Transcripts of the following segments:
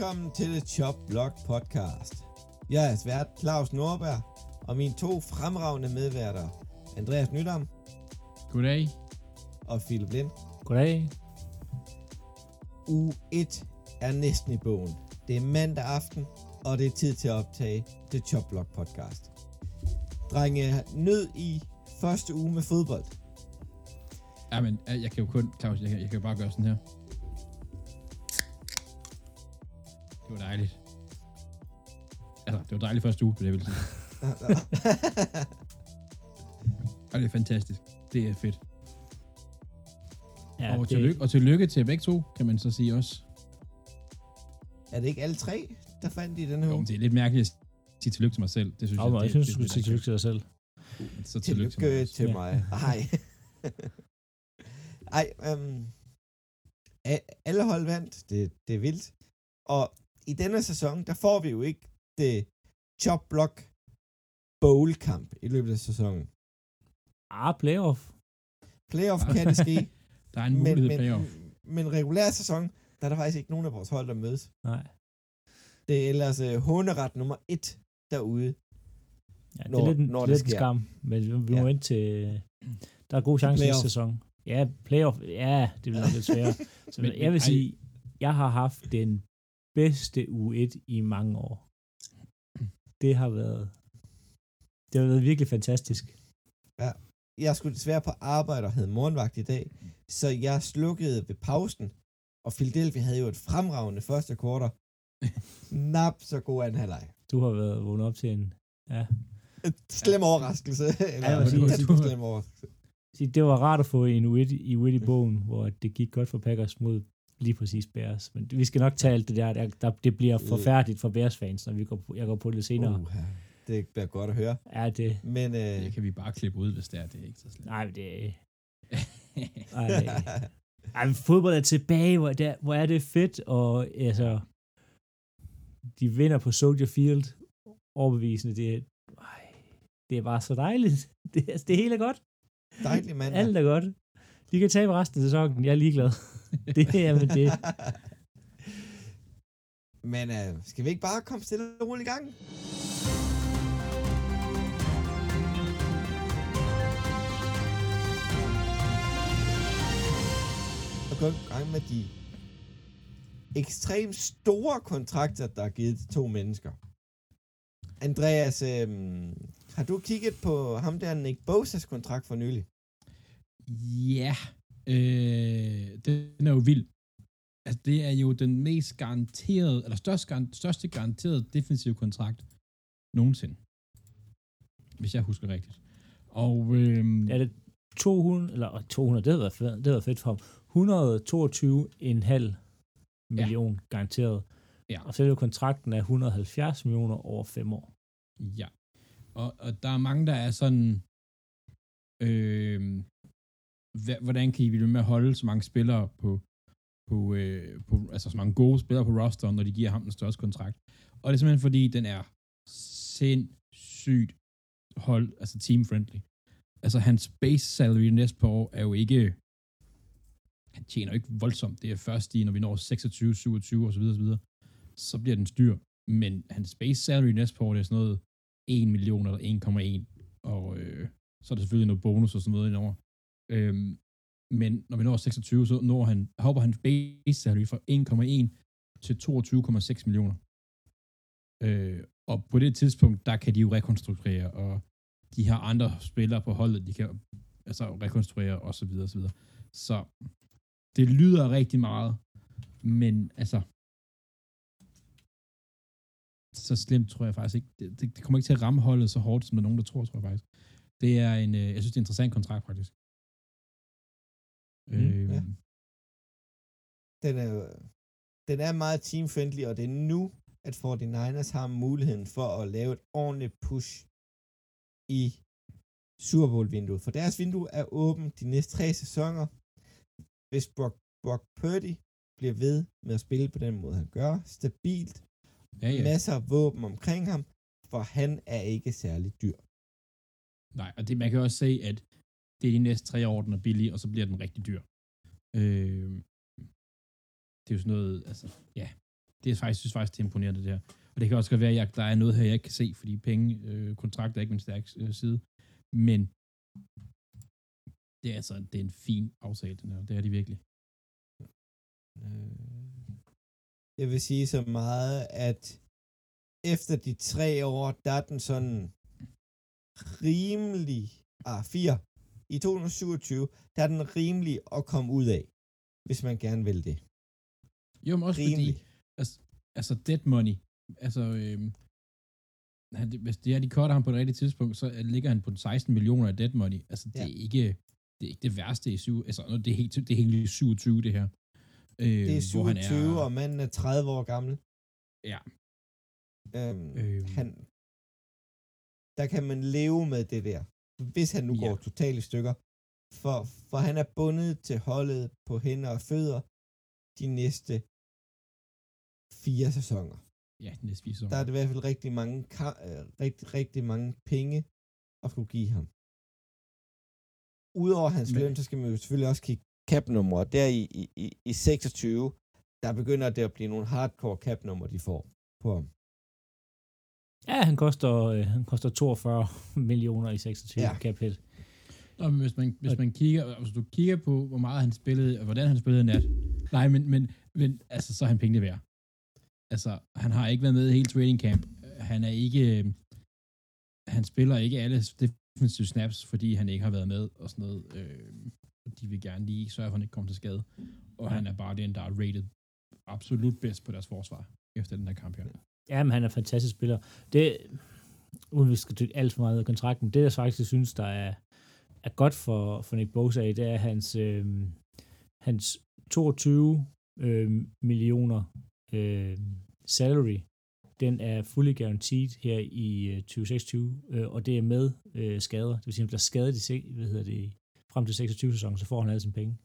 Velkommen til The Chop Block Podcast. Jeg er svært Claus Norberg, og mine to fremragende medværter, Andreas Nydam Goddag. og Philip Lind. Goddag. Uge 1 er næsten i bogen. Det er mandag aften, og det er tid til at optage The Chop Block Podcast. Drenge, nød i første uge med fodbold. Ja, men øh, jeg kan jo kun, Claus, jeg, kan- jeg kan jo bare gøre sådan her. Det var dejligt. Altså, det var dejligt første uge, det jeg vil sige. Og det er fantastisk. Det er fedt. Ja, og, det, tillykke, og tillykke til begge to, kan man så sige også. er det ikke alle tre, der fandt i den her Jo, uge? det er lidt mærkeligt at sige tillykke til mig selv. Det synes Ja, jeg, det, jeg synes, det, du skulle sige tillykke til dig selv. til Så tillykke, Tillykke til til mig. mig. også. Ej. Ej, øhm, alle hold vandt. Det, det er vildt. Og i denne sæson, der får vi jo ikke det Chop Block Bowl kamp i løbet af sæsonen. Ah, playoff. Playoff kan det ske, Der er en mulighed men, playoff. men regulær sæson, der er der faktisk ikke nogen af vores hold, der mødes. Nej. Det er ellers uh, håneret nummer et derude. Ja, det Når- er lidt, en- når det lidt en sker. skam, men vi, må Ja. ind til... Der er god chance næste sæson. Ja, playoff. Ja, det bliver nok lidt sværere. Så Men- jeg vil sige, jeg har haft den bedste U1 i mange år. Det har været... Det har været virkelig fantastisk. Jeg skulle desværre på arbejde og havde morgenvagt i dag, så jeg slukkede ved pausen, og Philadelphia havde jo et fremragende første kvartal. Nap så god anden halvleg. Du har været vågnet op til en... Ja. Et slem overraskelse. Eller, Ja, sige, på du- slem overraskelse. Sige, Det var rart at få en U1 i, U1 i bogen, hvor det gik godt for Packers mod lige præcis Bears. Men vi skal nok tage alt det der. der, der det bliver Øh. forfærdeligt for Bears-fans, når vi går på, jeg går på det senere. Uh. Det bliver godt at høre. Er det... Men øh, Det kan vi bare klippe ud, hvis det er. Det er ikke så slemt. Nej, men det... Ej, ej, fodbold er tilbage, hvor, der, hvor er det fedt, og altså, de vinder på Soldier Field, overbevisende, det er, ej, det er bare så dejligt. Det, altså, det hele er godt. dejlig mand. Alt er godt. De kan tabe resten af sæsonen, jeg er ligeglad. Det er men det. Men øh, skal vi ikke bare komme stille og roligt i gang? Og gå i gang med de ekstremt store kontrakter, der er givet til to mennesker. Andreas, øh, har du kigget på ham der Nick Bosa's kontrakt for nylig? Ja, øh, jo vild. Altså, det er jo den mest garanterede, eller største, største garanterede defensive kontrakt nogensinde. Hvis jeg husker rigtigt. Og øh, Er det 200, eller 200, det havde været fedt, det havde været fedt for ham. 122,5 million garanteret. Ja. Og selve kontrakten er 170 millioner over fem år. ja. Og, og der er mange, der er sådan, øh, hvordan kan I blive med at holde så mange spillere på, på, øh, på, altså så mange gode spillere på rosteren, når de giver ham den største kontrakt. Og det er simpelthen fordi, den er sindssygt hold, altså team-friendly. Altså hans base salary næste par år er jo ikke, han tjener jo ikke voldsomt. Det er først i, når vi når 26, 27 osv. osv. Så bliver den styr. Men hans base salary næste par år, det er sådan noget 1 million eller 1,1. Og øh, så er der selvfølgelig noget bonus og sådan noget indover. Øhm, men når vi når 26, så når han, hopper han base salary fra 1,1 til 22,6 millioner. Øh, og på det tidspunkt, der kan de jo rekonstruere, og de har andre spillere på holdet, de kan altså rekonstruere og så videre og så videre. Så det lyder rigtig meget, men altså så slemt tror jeg faktisk ikke. Det, det, det kommer ikke til at ramme holdet så hårdt, som der er nogen, der tror, tror jeg faktisk. Det er en, øh, jeg synes, det er en interessant kontrakt, faktisk. Mm, øh, ja. Den er, den er meget team-friendly, og det er nu, at 49ers har muligheden for at lave et ordentligt push i Super Bowl-vinduet. For deres vindue er åbent de næste tre sæsoner. Hvis Brock, Brock Purdy bliver ved med at spille på den måde, han gør, stabilt, ja, ja. masser af våben omkring ham, for han er ikke særlig dyr. Nej, og det, man kan også se, at det er de næste tre år, den er billig, og så bliver den rigtig dyr. Øh, det er jo sådan noget, altså, ja, Det er faktisk, synes faktisk, det er imponerende, det her. Og det kan også godt være, at jeg, der er noget her, jeg ikke kan se, fordi penge, øh, kontrakter er ikke min stærke øh, side. Men det er altså det er en fin aftale, den her. Det er de virkelig. Øh. Jeg vil sige så meget, at efter de tre år, der er den sådan rimelig, ah, fire, i 2027, der er den rimelig at komme ud af, hvis man gerne vil det. Jo, men også Rimelig. fordi, altså, altså dead money, altså, øhm, han, hvis det er, de cutter ham på et rigtigt tidspunkt, så ligger han på 16 millioner af dead money. Altså, det Ja. er ikke det, er ikke det værste i syv, altså, det er helt, det er helt i 27, det her. Øh, Det er hvor han 27, og manden er 30 år gammel. Ja. Øhm, Øhm. han, der kan man leve med det der, hvis han nu Ja. går totalt i stykker. For, for han er bundet til holdet på hænder og fødder de næste fire sæsoner. Ja, den næste fire Der er det i hvert fald rigtig mange, øh, rigtig, rigtig mange penge at skulle give ham. Udover hans Men- løn, så skal man jo selvfølgelig også kigge cap-numre. Der i, i, i, i 26, der begynder det at blive nogle hardcore cap-numre, de får på ham. Ja, han koster, øh, han koster 42 millioner i 26 Ja. ja. cap hit. Nå, men hvis man, hvis man kigger, hvis du kigger på, hvor meget han spillede, og hvordan han spillede i nat, nej, men, men, men altså, så er han pengene værd. Altså, han har ikke været med i hele training camp. Han er ikke, øh, han spiller ikke alle defensive snaps, fordi han ikke har været med og sådan noget. Øh, de vil gerne lige sørge for, at han ikke kommer til skade. Og han er bare den, der er rated absolut bedst på deres forsvar efter den her kamp her. Ja, men han er en fantastisk spiller. Det, uden vi skal dykke alt for meget af kontrakten, det jeg faktisk synes, der er, er godt for, for Nick Bosa, det er hans, øh, hans 22 øh, millioner øh, salary, den er fully guaranteed her i øh, 2026, øh, og det er med øh, skader. Det vil sige, at han bliver skadet i, hvad hedder det, frem til 26 sæsonen, så får han alle sine penge.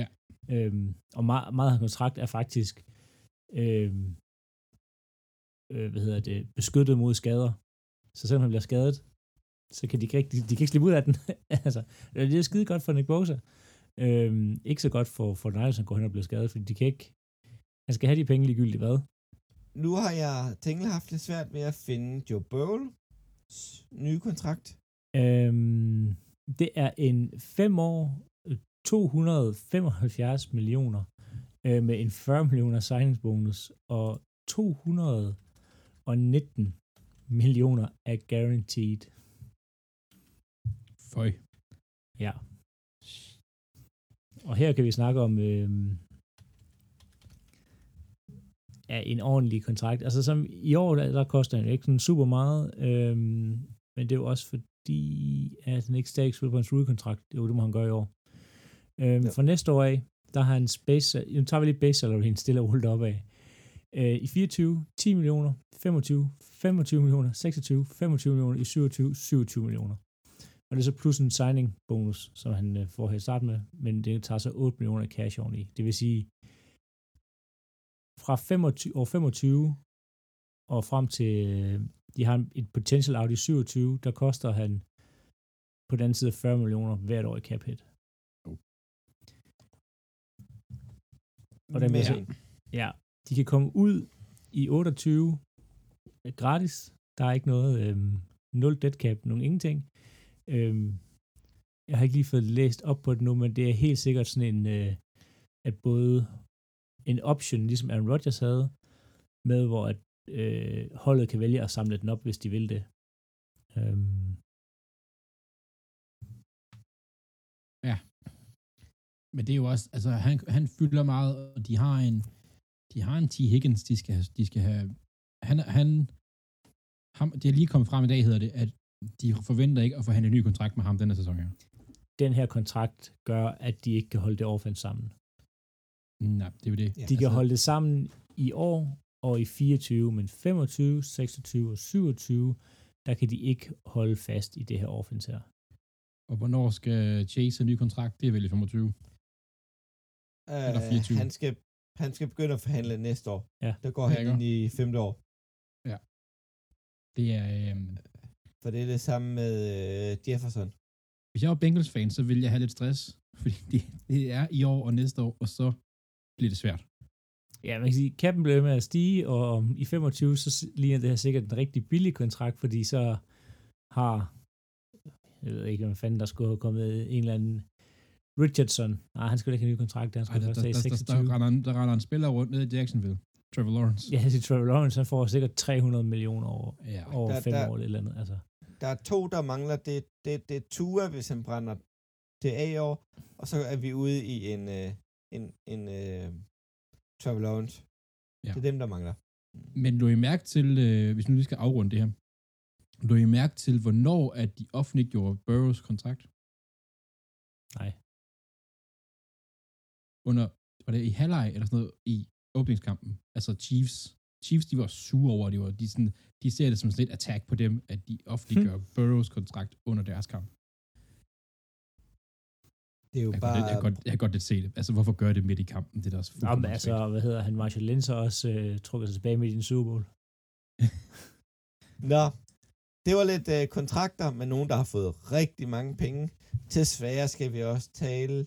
Ja. Øhm, og meget, meget af hans kontrakt er faktisk øhm, øh, hvad hedder det, beskyttet mod skader. Så selvom han bliver skadet, så kan de ikke, rigtig, de kan ikke slippe ud af den. altså, det er skide godt for Nick Bosa. Øhm, ikke så godt for, for Niners, han går hen og bliver skadet, fordi de kan ikke, han skal have de penge ligegyldigt hvad. Nu har jeg tænkt haft lidt svært ved at finde Joe Burrow nye kontrakt. Øhm, det er en 5 år, øh, 275 millioner, øh, med en 40 millioner signingsbonus, og 219 millioner er guaranteed. Føj. Ja. Og her kan vi snakke om øh, ja, en ordentlig kontrakt. Altså som i år, der, der koster jo ikke sådan super meget, øh, men det er jo også fordi, at ikke stadig spiller på en rookie-kontrakt. Det er jo det, må han gøre i år. Øh, Ja. For næste år af, der har han space, nu tager vi lige base salary, stille og roligt op af. Øh, I 24, 10 millioner, 25, 25 millioner, 26, 25 millioner, i 27, 27 millioner. Og det er så plus en signing bonus, som han øh, får her i starten med, men det tager så 8 millioner i cash oveni. Det vil sige, fra 25, år 25 og frem til, øh, de har et potential out i 27, der koster han på den anden side 40 millioner hvert år i cap hit. Og der Men- vil Ja, de kan komme ud i 28 gratis. Der er ikke noget, øh, nul dead cap, nogen ingenting. Øh, jeg har ikke lige fået læst op på det nu, men det er helt sikkert sådan en, øh, at både en option, ligesom Aaron Rodgers havde, med hvor at, øh, holdet kan vælge at samle den op, hvis de vil det. Øhm, Men det er jo også, altså han, han fylder meget, og de har en, de har en T. Higgins, de skal, have- de skal have, han, han, ham, det er lige kommet frem i dag, hedder det, at de forventer ikke at forhandle en ny kontrakt med ham denne sæson her. den her kontrakt gør, at de ikke kan holde det offense sammen. Nej, det er jo det. Ja, De kan altså- holde det sammen i år og i 24, men 25, 26 og 27, der kan de ikke holde fast i det her offense her. Og hvornår skal Chase have en ny kontrakt? Det er vel i 25. Eller 24. Øh, han, skal, han skal begynde at forhandle næste år. Ja. Der går Ja, han ind i femte år. Det er, øhm, For det er det samme med øh, Jefferson. hvis jeg var Bengals-fan, så ville jeg have lidt stress, fordi det, det er i år og næste år, og så bliver det svært. Ja, man kan sige, kappen bliver med at stige, og i 25, så ligner det her sikkert en rigtig billig kontrakt, fordi så har, jeg ved ikke, hvad fanden der skulle have kommet en eller anden Richardson. Nej, han skulle ikke have en ny kontrakt, han skulle Ej, der, først der, have der, 26. der, der, render, en- der render en spiller rundt ned i Jacksonville. Trevor Lawrence. Ja, jeg siger, Trevor Lawrence, han får sikkert 300 millioner over, Ja. over Der- fem der- år eller et eller andet. Altså. Der er to, der mangler. Det, det, det er Tua, hvis han brænder det af i år. Og så er vi ude i en, øh, en, en øh, Trevor Lawrence. Ja. Det er dem, der mangler. Men lå I mærke til, øh, hvis nu lige skal afrunde det her, lå I mærke til, hvornår at de offentliggjorde Burrows kontrakt? Nej. Under, var det i halvleg eller sådan noget, i åbningskampen? Altså Chiefs. Chiefs, de var sure over, det var, de, sådan, de ser det som sådan et attack på dem, at de offentliggør Hm. Burrows kontrakt under deres kamp. Det er jo Jeg bare... godt, jeg, kan godt, jeg kan godt lidt se det. Altså, hvorfor gør det midt i kampen? Det er da også Nå, men fuldkommen altså, hvad hedder han, Marshall Lynch har også øh, trukket sig tilbage med i den Super Bowl. Nå, det var lidt øh, kontrakter med nogen, der har fået rigtig mange penge. Desværre skal vi også tale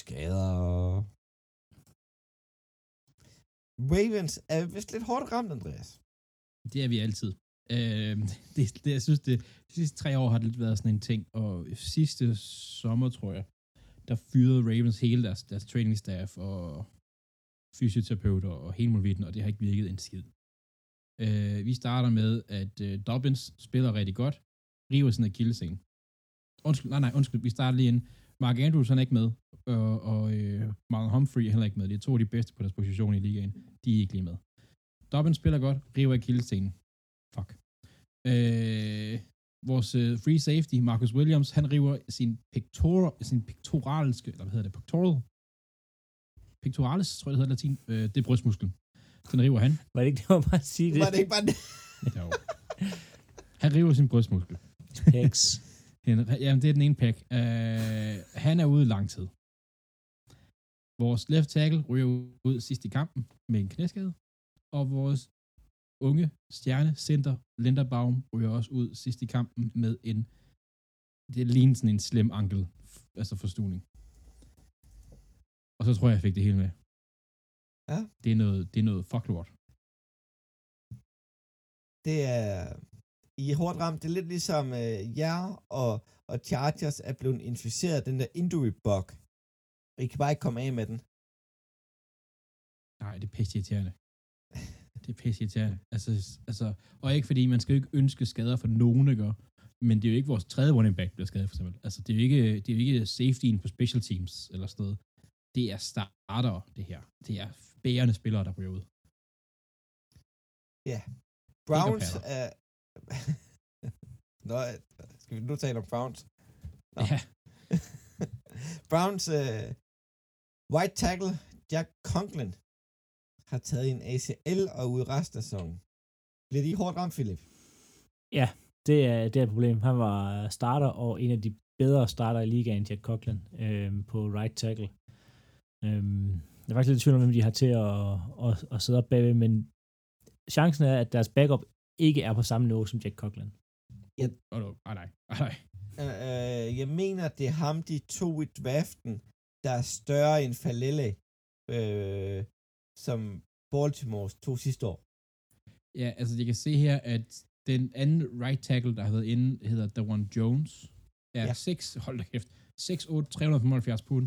skader. Ravens er vist lidt hårdt ramt, Andreas. Det er vi altid. Øh, det, det, jeg synes, det, de sidste tre år har det lidt været sådan en ting, og sidste sommer, tror jeg, der fyrede Ravens hele deres, deres training staff og fysioterapeuter og hele muligheden, og det har ikke virket en skid. Øh, vi starter med, at øh, Dobbins spiller rigtig godt, river sin akillescene. Undskyld, nej, nej, undskyld, vi starter lige ind. Mark Andrews han er ikke med, og, og øh, Marlon Humphrey er heller ikke med. Det er to af de bedste på deres position i ligaen. De er ikke lige med. Dobbins spiller godt, river akillescenen. Fuck. Øh, vores øh, free safety, Marcus Williams, han river sin, pector, sin pectoralske, eller hvad hedder det, pectoral, pectoralis, tror jeg det hedder latin, øh, det er brystmusklen. Den river han. Var det ikke det, man bare at sige det? Var det ikke bare det? Jo. Han river sin brystmuskel. Pecs. Han- Jamen, det er den ene pack. Uh, han er ude lang tid. Vores left tackle ryger ud sidst i kampen med en knæskade. Og vores unge stjerne center Linderbaum ryger også ud sidst i kampen med en det ligner sådan en slem ankel, altså forstuning. Og så tror jeg, jeg fik det hele med. Ja. Det er noget, det er noget fucklort. Det er... I er hårdt ramt. Det er lidt ligesom øh, jer og, og Chargers er blevet inficeret af den der injury bug. Og I kan bare ikke komme af med den. Nej, det er pisse irriterende. Det er pisse irriterende. Altså, altså, og ikke fordi, man skal jo ikke ønske skader for nogen, ikke? Men det er jo ikke vores tredje running back, der bliver skadet, for eksempel. Altså, det er jo ikke, det er jo ikke safetyen på special teams eller sådan noget. Det er starter, det her. Det er bærende spillere, der ryger ud. Ja. Browns er... Nå, øh, skal vi nu tale om Browns? Nå. Ja. Browns uh, white tackle Jack Conklin har taget en ACL og ude resten af sæsonen. Bliver de hårdt ramt, Philip? Ja, det er, det er et problem. Han var starter og en af de bedre starter i ligaen, Jack Coughlin, øhm, på right tackle. Øhm, jeg er faktisk lidt i tvivl om, hvem de har til at, at, at sidde op bagved, men chancen er, at deres backup ikke er på samme niveau som Jack Coughlin. Oh, no. ah, nej. Ah, nej. Uh, uh, jeg mener, det er ham, de to i draften, der er større end Falele, uh, som Baltimore tog sidste år. Ja, altså, jeg kan se her, at den anden right tackle, der har været inde, hedder Dawan Jones. Er Ja. 6, hold da kæft, 6, 8, 375 pund.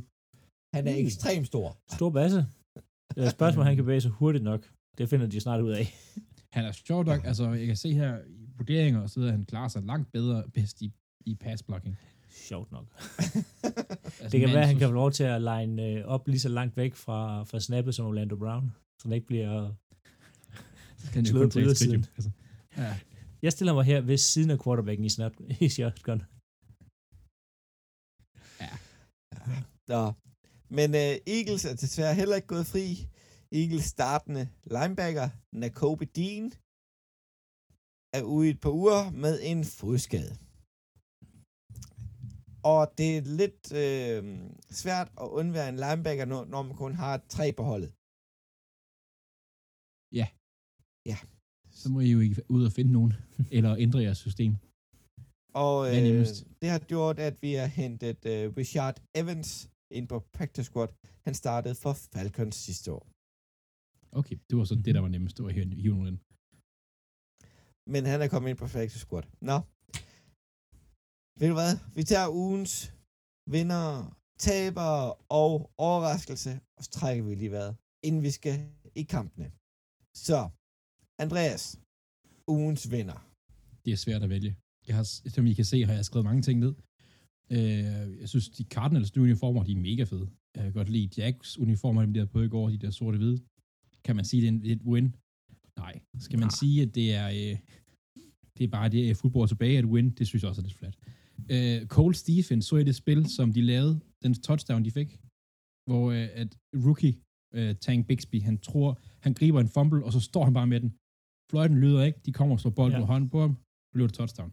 Han er Mm. ekstremt stor. Stor basse. Det er et spørgsmål, han kan bevæge sig hurtigt nok. Det finder de snart ud af. Han er sjovt nok, altså jeg kan se her i vurderinger og så videre, at han klarer sig langt bedre bedst i, i pass blocking. Sjovt nok. Altså, Det kan være, at han kan få lov til at line øh, op lige så langt væk fra, fra snappet som Orlando Brown, så han ikke bliver... så kan slået på ydersiden. Altså, ja. Jeg stiller mig her ved siden af quarterbacken i, snap, i shotgun. Nå. Men uh, Eagles er desværre heller ikke gået fri. Eagles startende linebacker, Nakobe Dean, er ude i et par uger med en fodskade. Og det er lidt øh, svært at undvære en linebacker, når, når man kun har tre på holdet. Så må I jo ikke ud og finde nogen, eller ændre jeres system. Og øh, det har gjort, at vi har hentet øh, Richard Evans ind på practice squad. Han startede for Falcons sidste år. Okay, det var så det, der var nemmest. Det var at hive nogen ind. Men han er kommet ind på Factor Squad. Nå. Ved du hvad? Vi tager ugens vinder, taber og overraskelse, og så trækker vi lige hvad, inden vi skal i kampene. Så, Andreas, ugens vinder. Det er svært at vælge. Jeg har, som I kan se, har jeg skrevet mange ting ned. Øh, jeg synes, de Cardinals uniformer, de er mega fede. Jeg kan godt lide Jacks uniformer, dem der på i går, de der sorte hvide. Kan man sige, det er en, et win? Nej. Skal man Nej. sige, at det er, øh, det er bare det er fodbold tilbage at win? Det synes jeg også er lidt flat. Øh, Cole Stephen så i det spil, som de lavede, den touchdown, de fik, hvor øh, at rookie øh, Tank Bixby, han tror, han griber en fumble, og så står han bare med den. Fløjten lyder ikke, de kommer og slår bolden Ja. ja. hånden på ham, bliver det touchdown.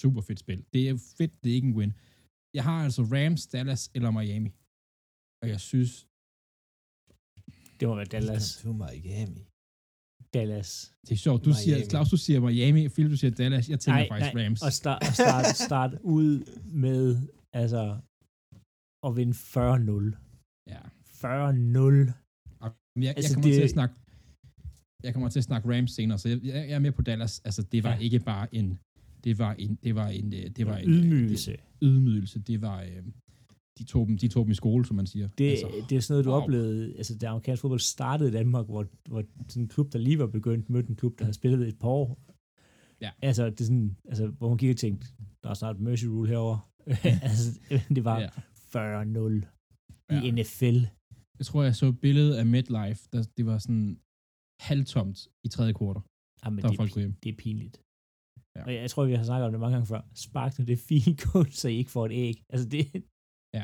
Super fedt spil. Det er fedt, det er ikke en win. Jeg har altså Rams, Dallas eller Miami. Og jeg synes, Det må være Dallas. To Miami. Dallas. det er sjovt. Du Miami. siger, Claus, du siger Miami, Phil, du siger Dallas. Jeg tænker Nej, faktisk nej, Rams. Og start, og start, start ud med, altså, at vinde 40-0. Ja. 40-0. Og Jeg, jeg Altså, kommer det- til at snakke jeg kommer til at snakke Rams senere, så jeg, jeg er med på Dallas. Altså, det var Ja. ikke bare en det var en det var en øh, det var en Ydmygelse. Det, ydmygelse. Det var øh, de tog dem de tog dem i skole, som man siger. Det, altså, det er sådan noget, du wow. oplevede, altså da amerikansk fodbold startede i Danmark, hvor, hvor sådan en klub, der lige var begyndt, mødte en klub, der havde spillet et par år. Ja. Altså, det er sådan, altså, hvor man kigger og tænkte, der er snart Mercy Rule herover. altså, det var ja. 40-0 i Ja. NFL. Jeg tror, jeg så et billede af MetLife, der det var sådan halvtomt i tredje kvartal. Jamen, Der det, folk er, hjem. det er pinligt. Ja. Og jeg, jeg tror, vi har snakket om det mange gange før. Spark nu det field goal, så I ikke får et æg. Altså, det, Det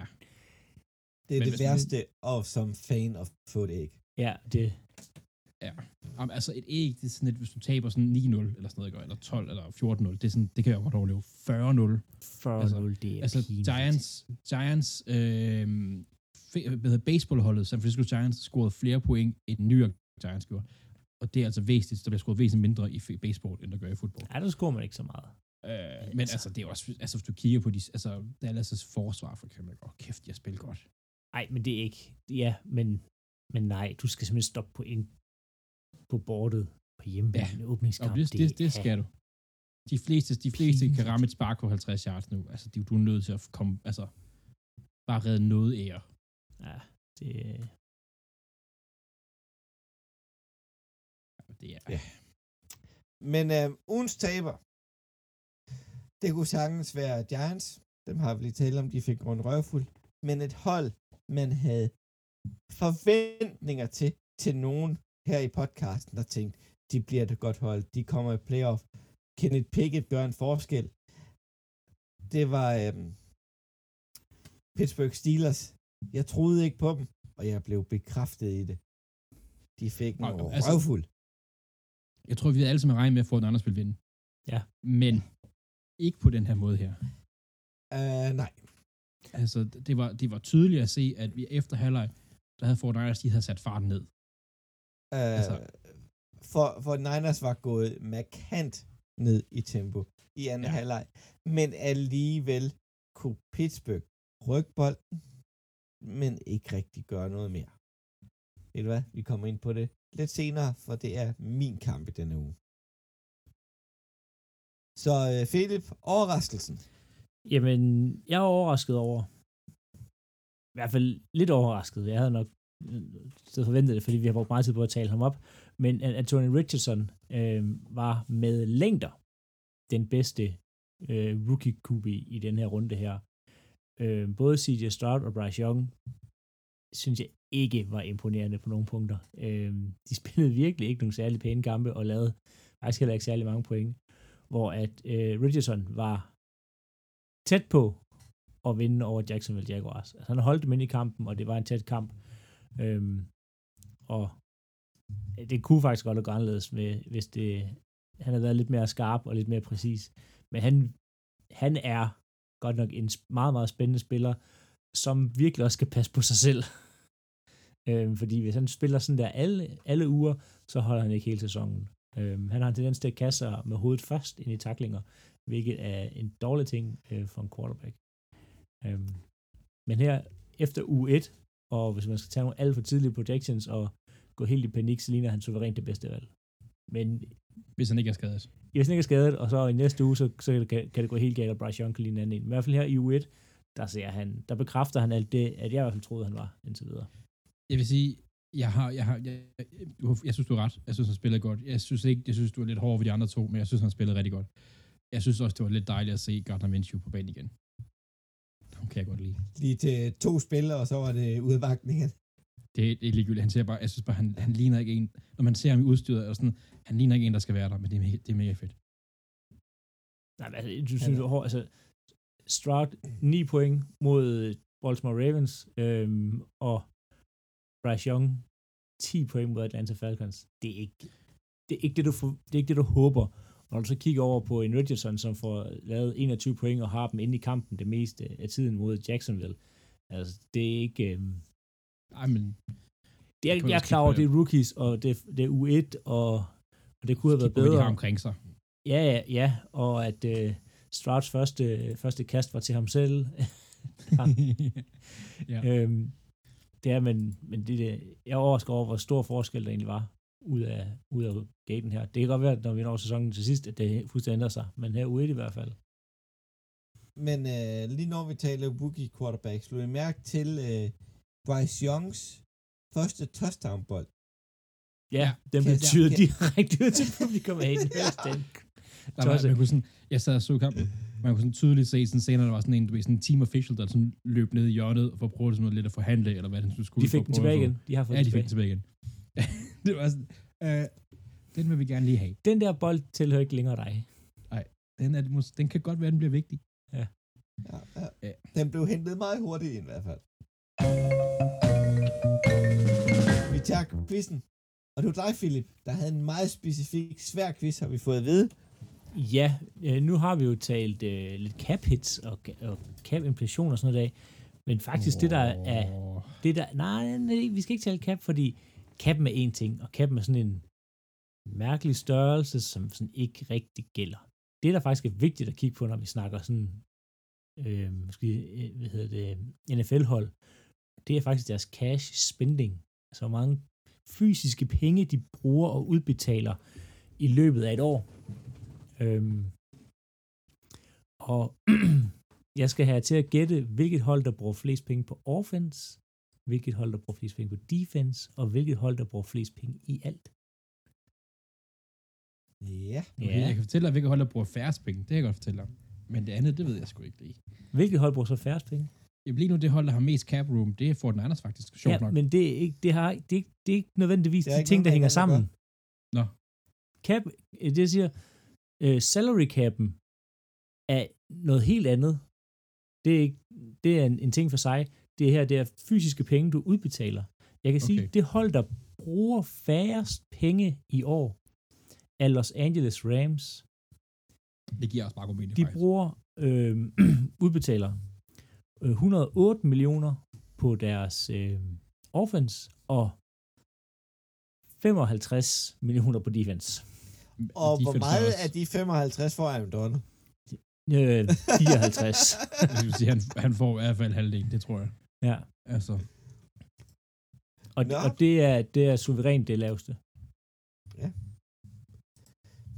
er Men det hvis man- værste og som fan at få et æg. ja, det, Jamen, altså et æg, det er sådan lidt, hvis du taber sådan 9-0 eller sådan noget, eller 12 eller 14-0, det, er sådan, det kan jeg godt overleve. 40-0. 40 Altså, det er Altså pinligt. Giants, Giants øh, hvad hedder baseballholdet, San Francisco Giants, scorede flere point, end New York Giants gjorde. Og det er altså væsentligt, der bliver scoret væsentligt mindre i baseball, end der gør i fodbold. Ja, der scorer man ikke så meget. Øh, men altså, det er også, altså hvis du kigger på de, altså Dallas' forsvar for eksempel, åh kæft, jeg spiller godt. Nej, men det er ikke. Ja, men, men nej, du skal simpelthen stoppe på en på bordet på hjemmebane ja. Og åbningskamp. det, det, det skal du. De fleste, de fleste kan ramme et spark på 50 yards nu. Altså, de, du er nødt til at komme, altså, bare redde noget ære. Ja, det, Det er, Ja. Men øh, ugens taber, det kunne sagtens være Giants. Dem har vi lige talt om, de fik rundt røvfuld. Men et hold, man havde forventninger til, til nogen her i podcasten, der tænkte, de bliver det godt hold, de kommer i playoff. Kenneth Pickett gør en forskel. Det var øhm, Pittsburgh Steelers. Jeg troede ikke på dem, og jeg blev bekræftet i det. De fik en altså, røvfuld. Jeg tror, vi havde alle sammen regnet med at få en anden spil vinde. Ja. Men ikke på den her måde her. Uh, nej. Altså, det var, det var tydeligt at se, at vi efter halvleg, der havde Fort Niners, de havde sat farten ned. Uh, Altså- for, for Niners var gået markant ned i tempo i anden ja. Halvleg, men alligevel kunne Pittsburgh rykke bolden, men ikke rigtig gøre noget mere. Ved du hvad? Vi kommer ind på det lidt senere, for det er min kamp i denne uge. Så øh, Philip, overraskelsen. Jamen, jeg er overrasket over, i hvert fald lidt overrasket, jeg havde nok øh, forventet det, fordi vi har brugt meget tid på at tale ham op, men at Anthony Richardson øh, var med længder den bedste øh, rookie QB i den her runde her. Øh, både CJ Stroud og Bryce Young synes jeg ikke var imponerende på nogle punkter. Øh, de spillede virkelig ikke nogle særlig pæne kampe og lavede faktisk heller ikke særlig mange point, hvor at øh, Richardson var tæt på at vinde over Jacksonville Jaguars. Altså, han holdt dem ind i kampen, og det var en tæt kamp. Øhm, og det kunne faktisk godt have gået anderledes, med, hvis det, han havde været lidt mere skarp og lidt mere præcis. Men han, han er godt nok en meget, meget spændende spiller, som virkelig også skal passe på sig selv. øhm, fordi hvis han spiller sådan der alle, alle uger, så holder han ikke hele sæsonen. Øhm, han har en tendens til at kaste sig med hovedet først ind i taklinger, hvilket er en dårlig ting øh, for en quarterback. Øhm, men her efter uge 1, og hvis man skal tage nogle alt for tidlige projections og gå helt i panik, så ligner han suverænt det bedste valg. Men Hvis han ikke er skadet. hvis han ikke er skadet, og så i næste uge, så, så kan, kan det gå helt galt, og Bryce Young kan ligne en anden en. I hvert fald her i U1, der, ser han, der bekræfter han alt det, at jeg i hvert fald troede, han var indtil videre. Jeg vil sige, jeg har, jeg har, jeg, jeg, jeg synes, du har ret. Jeg synes, han spillede godt. Jeg synes ikke, jeg synes, du er lidt hård ved de andre to, men jeg synes, han spillede rigtig godt. Jeg synes også, det var lidt dejligt at se Gardner Minshew på banen igen. Ham kan jeg godt lide. Lige til to spil, og så var det udvagningen. Det er ikke ligegyldigt. Han ser bare, jeg synes bare, han, han ligner ikke en, når man ser ham i udstyret, og sådan, han ligner ikke en, der skal være der, men det er, det er mega fedt. Nej, men altså, du synes, du altså, Stroud 9 point mod Baltimore Ravens, øhm, og Bryce Young 10 point mod Atlanta Falcons. Det er ikke det, er ikke det, du, for- det, er ikke det, du håber. Og når du så kigger over på en Richardson, som får lavet 21 point og har dem inde i kampen det meste af tiden mod Jacksonville, altså, det er ikke... Øhm, Ej, men det er, kan jeg er klar over, det er rookies, og det, det er U1, og, og det kunne have været bedre. har omkring sig. Ja, ja, ja, og at øh, Strouds første, første kast var til ham selv. ja. øhm, det er, men, men det, det, jeg er overrasket over, hvor stor forskel der egentlig var ud af, ud af gaten her. Det kan godt være, at når vi når sæsonen til sidst, at det fuldstændig ændrer sig, men her ude i hvert fald. Men øh, lige når vi taler rookie quarterbacks, slog I mærke til øh, Bryce Youngs første touchdown-bold. Ja, Ja, den kan- betyder kan- direkte ud til publikum af den. Der var, man kunne sådan, jeg sad og så kampen, man kunne sådan tydeligt se sådan senere, der var sådan en, du ved, sådan en team official, der sådan løb ned i hjørnet for at prøve sådan noget lidt at forhandle, eller hvad den skulle. De fik for den at prøve tilbage igen. De har fået Ja, den de fik tilbage. den tilbage igen. det var sådan, øh, den vil vi gerne lige have. Den der bold tilhører ikke længere dig. Den, er, den kan godt være, den bliver vigtig. Ja, ja. Ja. Den blev hentet meget hurtigt ind, i hvert fald. Vi tager quizzen. Og det var dig, Philip, der havde en meget specifik, svær quiz, har vi fået at vide. Ja, øh, nu har vi jo talt øh, lidt cap hits og, og cap inflation og sådan noget dag. Men faktisk oh. det, der er det der, nej, nej, vi skal ikke tale cap, fordi capen er én ting, og capen er sådan en mærkelig størrelse, som sådan ikke rigtig gælder. Det, der faktisk er vigtigt at kigge på, når vi snakker sådan, øh, måske, øh, hvad hedder det, NFL-hold, det er faktisk deres cash spending. Altså, hvor mange fysiske penge, de bruger og udbetaler i løbet af et år. Øhm, og jeg skal have til at gætte, hvilket hold, der bruger flest penge på offense, hvilket hold, der bruger flest penge på defense, og hvilket hold, der bruger flest penge i alt. Ja. Okay, jeg kan fortælle dig, hvilket hold, der bruger færrest penge. Det kan jeg godt fortælle dig. Men det andet, det ved jeg sgu ikke lige. Hvilket hold bruger så færrest penge? Jamen, lige nu, det hold, der har mest cap room, det er Fort Niners faktisk. Sjovt Ja, nok. men det er ikke, det har, det er, ikke- det er ikke nødvendigvis Det er de ikke ting, noget der hænger sammen. Nå. Cap, det siger, øh, salary cap'en er noget helt andet. Det er, ikke, det er en, en ting for sig. Det her, det er fysiske penge, du udbetaler. Jeg kan okay. sige, det hold, der bruger færrest penge i år, er Los Angeles Rams. Det giver også bare god mening, De faktisk. bruger, øh, udbetaler øh, 108 millioner på deres øh, offense, og 55 millioner på defense. Og De hvor meget af de 55 får Aaron Donald? Øh, 54. Jeg vil sige, han, han får i hvert fald halvdelen, det tror jeg. ja. Altså, Og, Nå. og det, er, det er suverænt det laveste.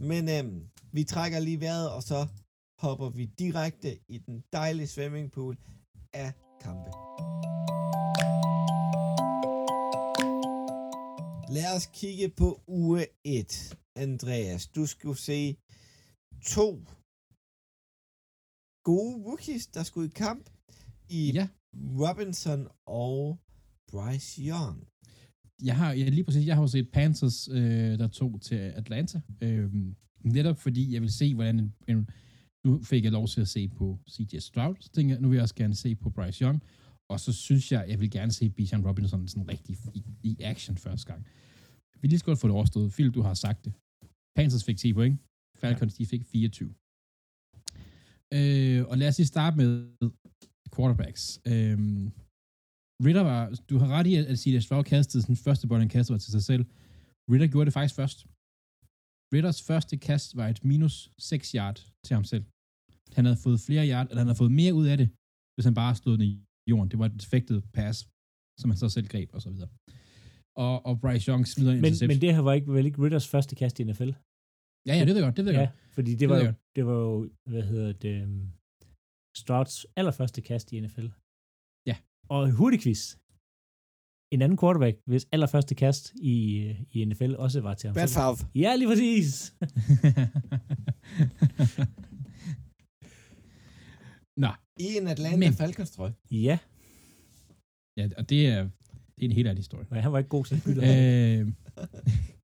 Men øhm, vi trækker lige vejret, og så hopper vi direkte i den dejlige swimmingpool af kampe. Lad os kigge på uge 1. Andreas, du skulle se to gode rookies, der skulle i kamp i ja, Robinson og Bryce Young. jeg har, ja, lige præcis, jeg har jo set Panthers, øh, der tog til Atlanta. Øh, netop fordi jeg vil se, hvordan en, en, nu fik jeg lov til at se på CJ Stroud, så tænker jeg, nu vil jeg også gerne se på Bryce Young, og så synes jeg, jeg vil gerne se Bijan Robinson sådan rigtig i, i action første gang. Vi lige skal godt få det overstået. Phil, du har sagt det. Panthers fik 10 point, Falcons de fik 24. Øh, og lad os lige starte med quarterbacks. Øh, Ritter var, du har ret i, at CJ Stroud kastede sin første bold, han kastede var til sig selv. Ritter gjorde det faktisk først. Ritters første kast var et minus 6 yard til ham selv. Han havde fået flere yard, eller han havde fået mere ud af det, hvis han bare stod den i jorden. Det var et defektet pass, som han så selv greb, og så videre. og, og Bryce Young smider en Men, interception. men det her var ikke, vel ikke Ritters første kast i NFL? Ja, ja, det ved jeg godt, det ved jeg Ja, godt. fordi det Det var, jo, det var jo, hvad hedder det, um, Strouds allerførste kast i NFL. Ja. Og hurtig quiz. En anden quarterback, hvis allerførste kast i, øh, i NFL også var til ham. Brad Favre. Ja, lige præcis. Nå, I en Atlanta Men- Falcons trøje. Ja, ja, og det er, det er en helt anden historie. men han var ikke god til at øh,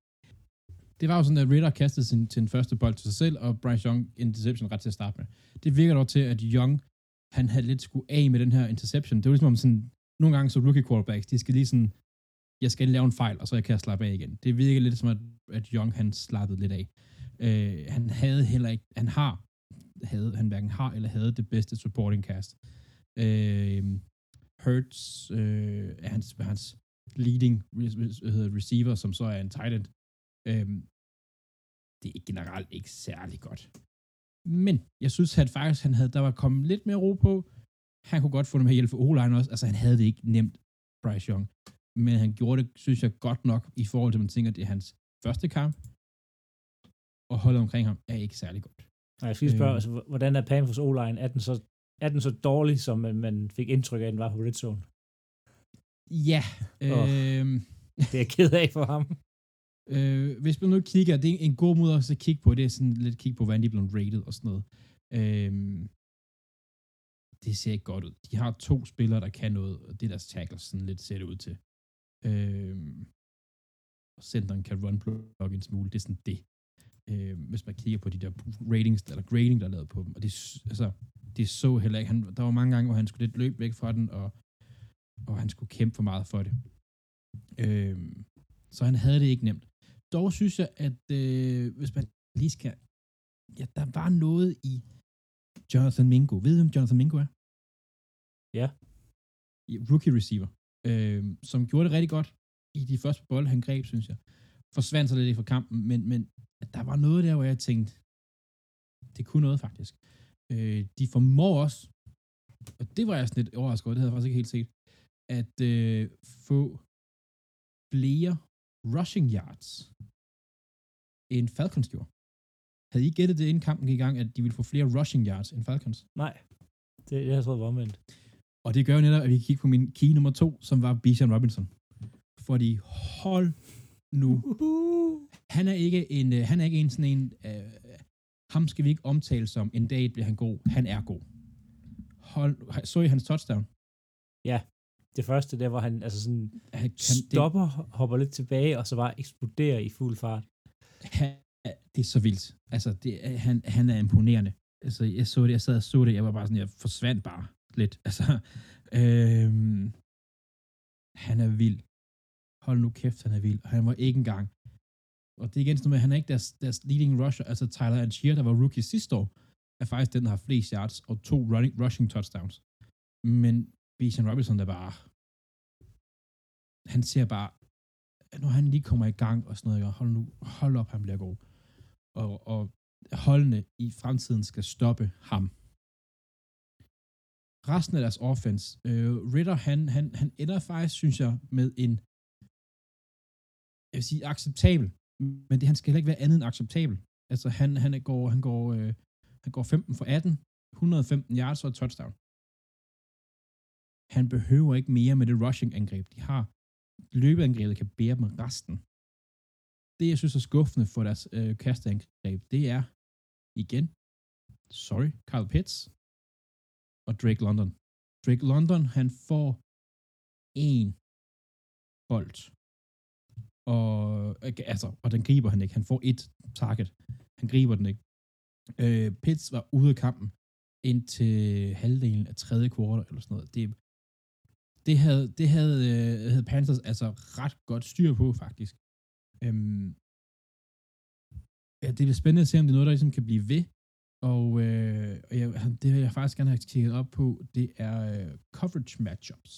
det var jo sådan, at Ritter kastede sin, sin første bold til sig selv, og Bryce Young interception ret til at starte med. Det virker dog til, at Young, han havde lidt skulle af med den her interception. Det var ligesom om sådan, nogle gange så rookie quarterbacks, de skal lige sådan, jeg skal lave en fejl, og så jeg kan jeg slappe af igen. Det virker lidt som, at, at Young, han slappede lidt af. Øh, han havde heller ikke, han har, havde, han hverken har eller havde det bedste supporting cast. Øh, Hurts øh, er hans, hans leading re- re- receiver, som så er en tight end. Øhm, det er generelt ikke særlig godt. Men jeg synes, at faktisk, han havde, der var kommet lidt mere ro på. Han kunne godt få dem her hjælp for O-line også. Altså, han havde det ikke nemt, Bryce Young. Men han gjorde det, synes jeg, godt nok i forhold til, at man tænker, at det er hans første kamp. Og holdet omkring ham er ikke særlig godt. Nej, jeg skal lige spørge, Øh. altså, hvordan er Panthers O-line? Er den så, er den så dårlig, som man, man fik indtryk af, at den var på Red Zone? Ja. Øh, Det er jeg ked af for ham. Øh, hvis man nu kigger, det er en god måde også at kigge på, det er sådan lidt kigge på, hvordan de er blevet rated og sådan noget. Øh, det ser ikke godt ud. De har to spillere, der kan noget, og det er deres tackles, sådan lidt ser det ud til. Øh, og centeren kan run block en smule, det er sådan det. Øh, hvis man kigger på de der ratings, eller grading, der er lavet på dem, og det, altså, det så heller ikke. Han, der var mange gange, hvor han skulle lidt løbe væk fra den, og, og han skulle kæmpe for meget for det. Øh, så han havde det ikke nemt. Dog synes jeg, at øh, hvis man lige skal... Ja, der var noget i Jonathan Mingo. Ved du, hvem Jonathan Mingo er? Ja. Rookie receiver. Øh, som gjorde det rigtig godt i de første bolde, han greb, synes jeg. Forsvandt så lidt fra kampen, men, men der var noget der, hvor jeg tænkte, det kunne noget faktisk. Øh, de formår også, og det var jeg sådan lidt overrasket over, det havde jeg faktisk ikke helt set, at øh, få flere rushing yards end Falcons gjorde. Havde I gættet det, inden kampen gik i gang, at de ville få flere rushing yards end Falcons? Nej, det, det har jeg troet var omvendt. Og det gør jo netop, at vi kan kigge på min key nummer to, som var Bijan Robinson. Fordi hold nu. Han er ikke en, øh, han er ikke en sådan en, øh, ham skal vi ikke omtale som, en dag bliver han god. Han er god. Hold, så I hans touchdown? Det første, der var han altså sådan Han, stopper, hopper lidt tilbage, og så bare eksploderer i fuld fart det, han, det er så vildt. Altså, det, han, han er imponerende. Altså, jeg så det, jeg sad og så det, jeg var bare sådan, jeg forsvandt bare lidt. Altså, øhm, han er vild. Hold nu kæft, han er vild. Og han var ikke engang. Og det er igen sådan noget med, han er ikke deres, deres leading rusher, altså Tyler Algier, der var rookie sidste år, er faktisk den, der har flest yards og to running, rushing touchdowns. Men Bijan Robinson, der bare, han ser bare, når han lige kommer i gang og sådan noget, hold nu, hold op, han bliver god. Og, og holdene i fremtiden skal stoppe ham. Resten af deres offense, øh, Ritter, han, han, han ender faktisk, synes jeg, med en, jeg vil sige, acceptabel, men det, han skal heller ikke være andet end acceptabel. Altså, han, han går, han går, øh, han går 15 for 18, 115 yards og et touchdown. Han behøver ikke mere med det rushing-angreb, de har. Løbeangrebet kan bære dem resten. Det, jeg synes er skuffende for deres øh, kasteangreb, det er, igen, sorry, Carl Pitts og Drake London. Drake London, han får en bold. Og, øh, altså, og den griber han ikke. Han får et target. Han griber den ikke. Øh, Pitts var ude af kampen indtil halvdelen af tredje kvartal eller sådan noget. Det, det havde, det havde, øh, havde Panthers altså ret godt styr på, faktisk. Øhm, ja, det bliver spændende at se, om det er noget, der ligesom kan blive ved. Og, øh, og jeg, det vil jeg faktisk gerne have kigget op på, det er øh, coverage matchups.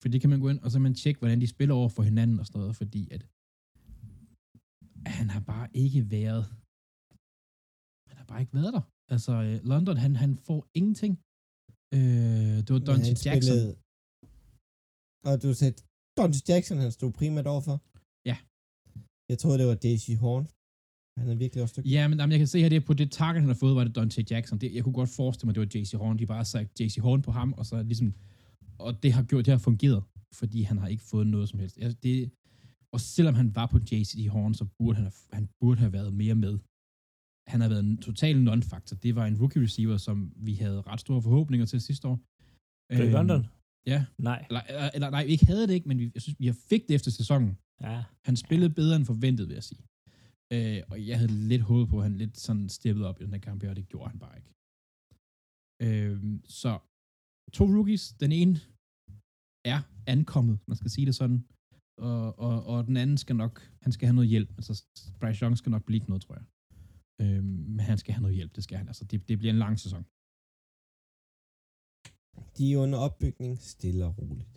For det kan man gå ind, og så man tjekke, hvordan de spiller over for hinanden og sådan noget, fordi at han har bare ikke været han har bare ikke været der. Altså, øh, London, han, han får ingenting. Øh, det var Dante Jackson. spillede- Og du sagde Dante Jackson, han stod primært overfor. Ja. Jeg troede, det var Daisy Horn. Han er virkelig også dygtig. Ja, men jamen, jeg kan se her, det er på det target, han har fået, var det Dante Jackson. Det, jeg kunne godt forestille mig, det var JC Horn. De bare sagt JC Horn på ham, og så ligesom, og det har gjort, det har fungeret, fordi han har ikke fået noget som helst. Altså, det, og selvom han var på JC Horn, så burde han, have, han burde have været mere med. Han har været en total non-factor. Det var en rookie receiver, som vi havde ret store forhåbninger til sidste år. Drake Øhm, London? Ja. Nej. Eller, eller, eller nej, vi ikke havde det ikke, men vi, jeg synes, vi fik det efter sæsonen. Ja. Han spillede bedre end forventet, vil jeg sige. Øh, og jeg havde lidt håbet på, at han lidt sådan steppede op i den her kamp, og det gjorde han bare ikke. Øh, så to rookies. Den ene er ankommet, man skal sige det sådan. Og, og, og den anden skal nok, han skal have noget hjælp. Altså, Bryce Young skal nok blive noget, tror jeg. Øh, men han skal have noget hjælp, det skal han. Altså, det, det bliver en lang sæson. De er under opbygning stille og roligt.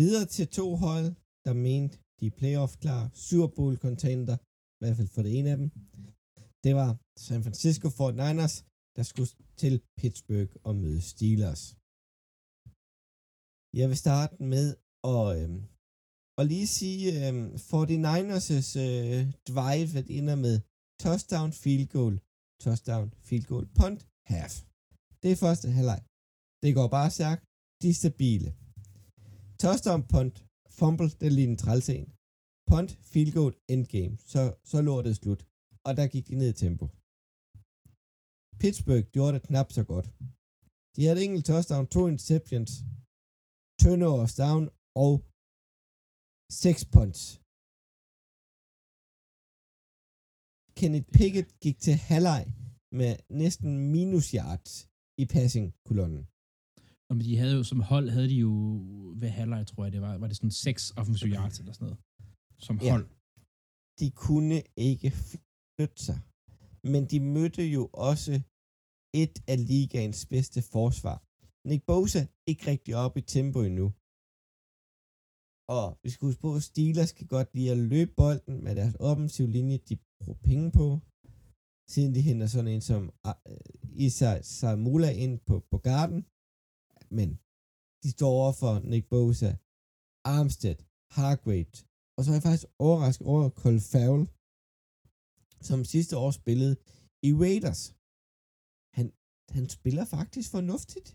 Videre til to hold, der mente, de er playoff klar, Super Bowl contender, i hvert fald for det ene af dem. Det var San Francisco 49ers, der skulle til Pittsburgh og møde Steelers. Jeg vil starte med at, øh, at lige sige, øh, 49ers' øh, drive, at ender med touchdown, field goal, touchdown, field goal, punt, half. Det er første halvleg. Det går bare stærkt. De er stabile. Touchdown, punt, fumble, det er lige en. Punt, field goal, endgame. Så, så lå det slut. Og der gik de ned i tempo. Pittsburgh gjorde det knap så godt. De havde enkelt touchdown, to interceptions, turnovers down og 6 punts. Kenneth Pickett gik til halvleg med næsten minus yards i passing-kolonnen. Og de havde jo, som hold, havde de jo ved halvleg, tror jeg, det var, var det sådan seks offensive yards eller sådan noget. Som Ja. hold. de kunne ikke flytte sig. Men de mødte jo også et af ligaens bedste forsvar. Nick Bosa ikke rigtig op i tempo endnu. Og vi skal huske på, at Steelers kan godt lide at løbe bolden med deres offensive linje, de bruger penge på. Siden de henter sådan en som uh, Isa Samula ind på, på garden. Men de står over for Nick Bosa, Armstead, Hargrave, og så er jeg faktisk overrasket over Cole Farrell, som sidste år spillede i Raiders. Han, han spiller faktisk fornuftigt.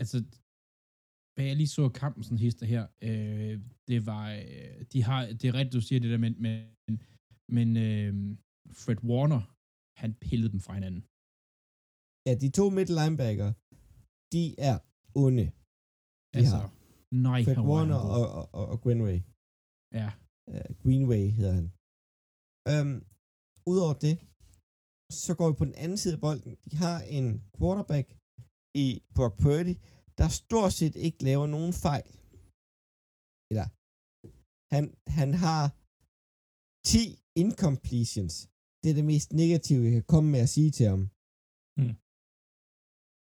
Altså, hvad jeg lige så kampen sådan hister her, øh, det var, øh, de har, det er rigtigt, du siger det der, men, men, men øh, Fred Warner, han pillede dem fra hinanden. Ja, de to middle linebacker, de er onde. De Altså, har nej, Fred Warner og, og, og, og Greenway. Ja, Uh, Greenway hedder han. Um, Udover det, så går vi på den anden side af bolden. De har en quarterback i Brock Purdy, der stort set ikke laver nogen fejl. Eller, han, han har 10 incompletions. Det er det mest negative, jeg kan komme med at sige til ham.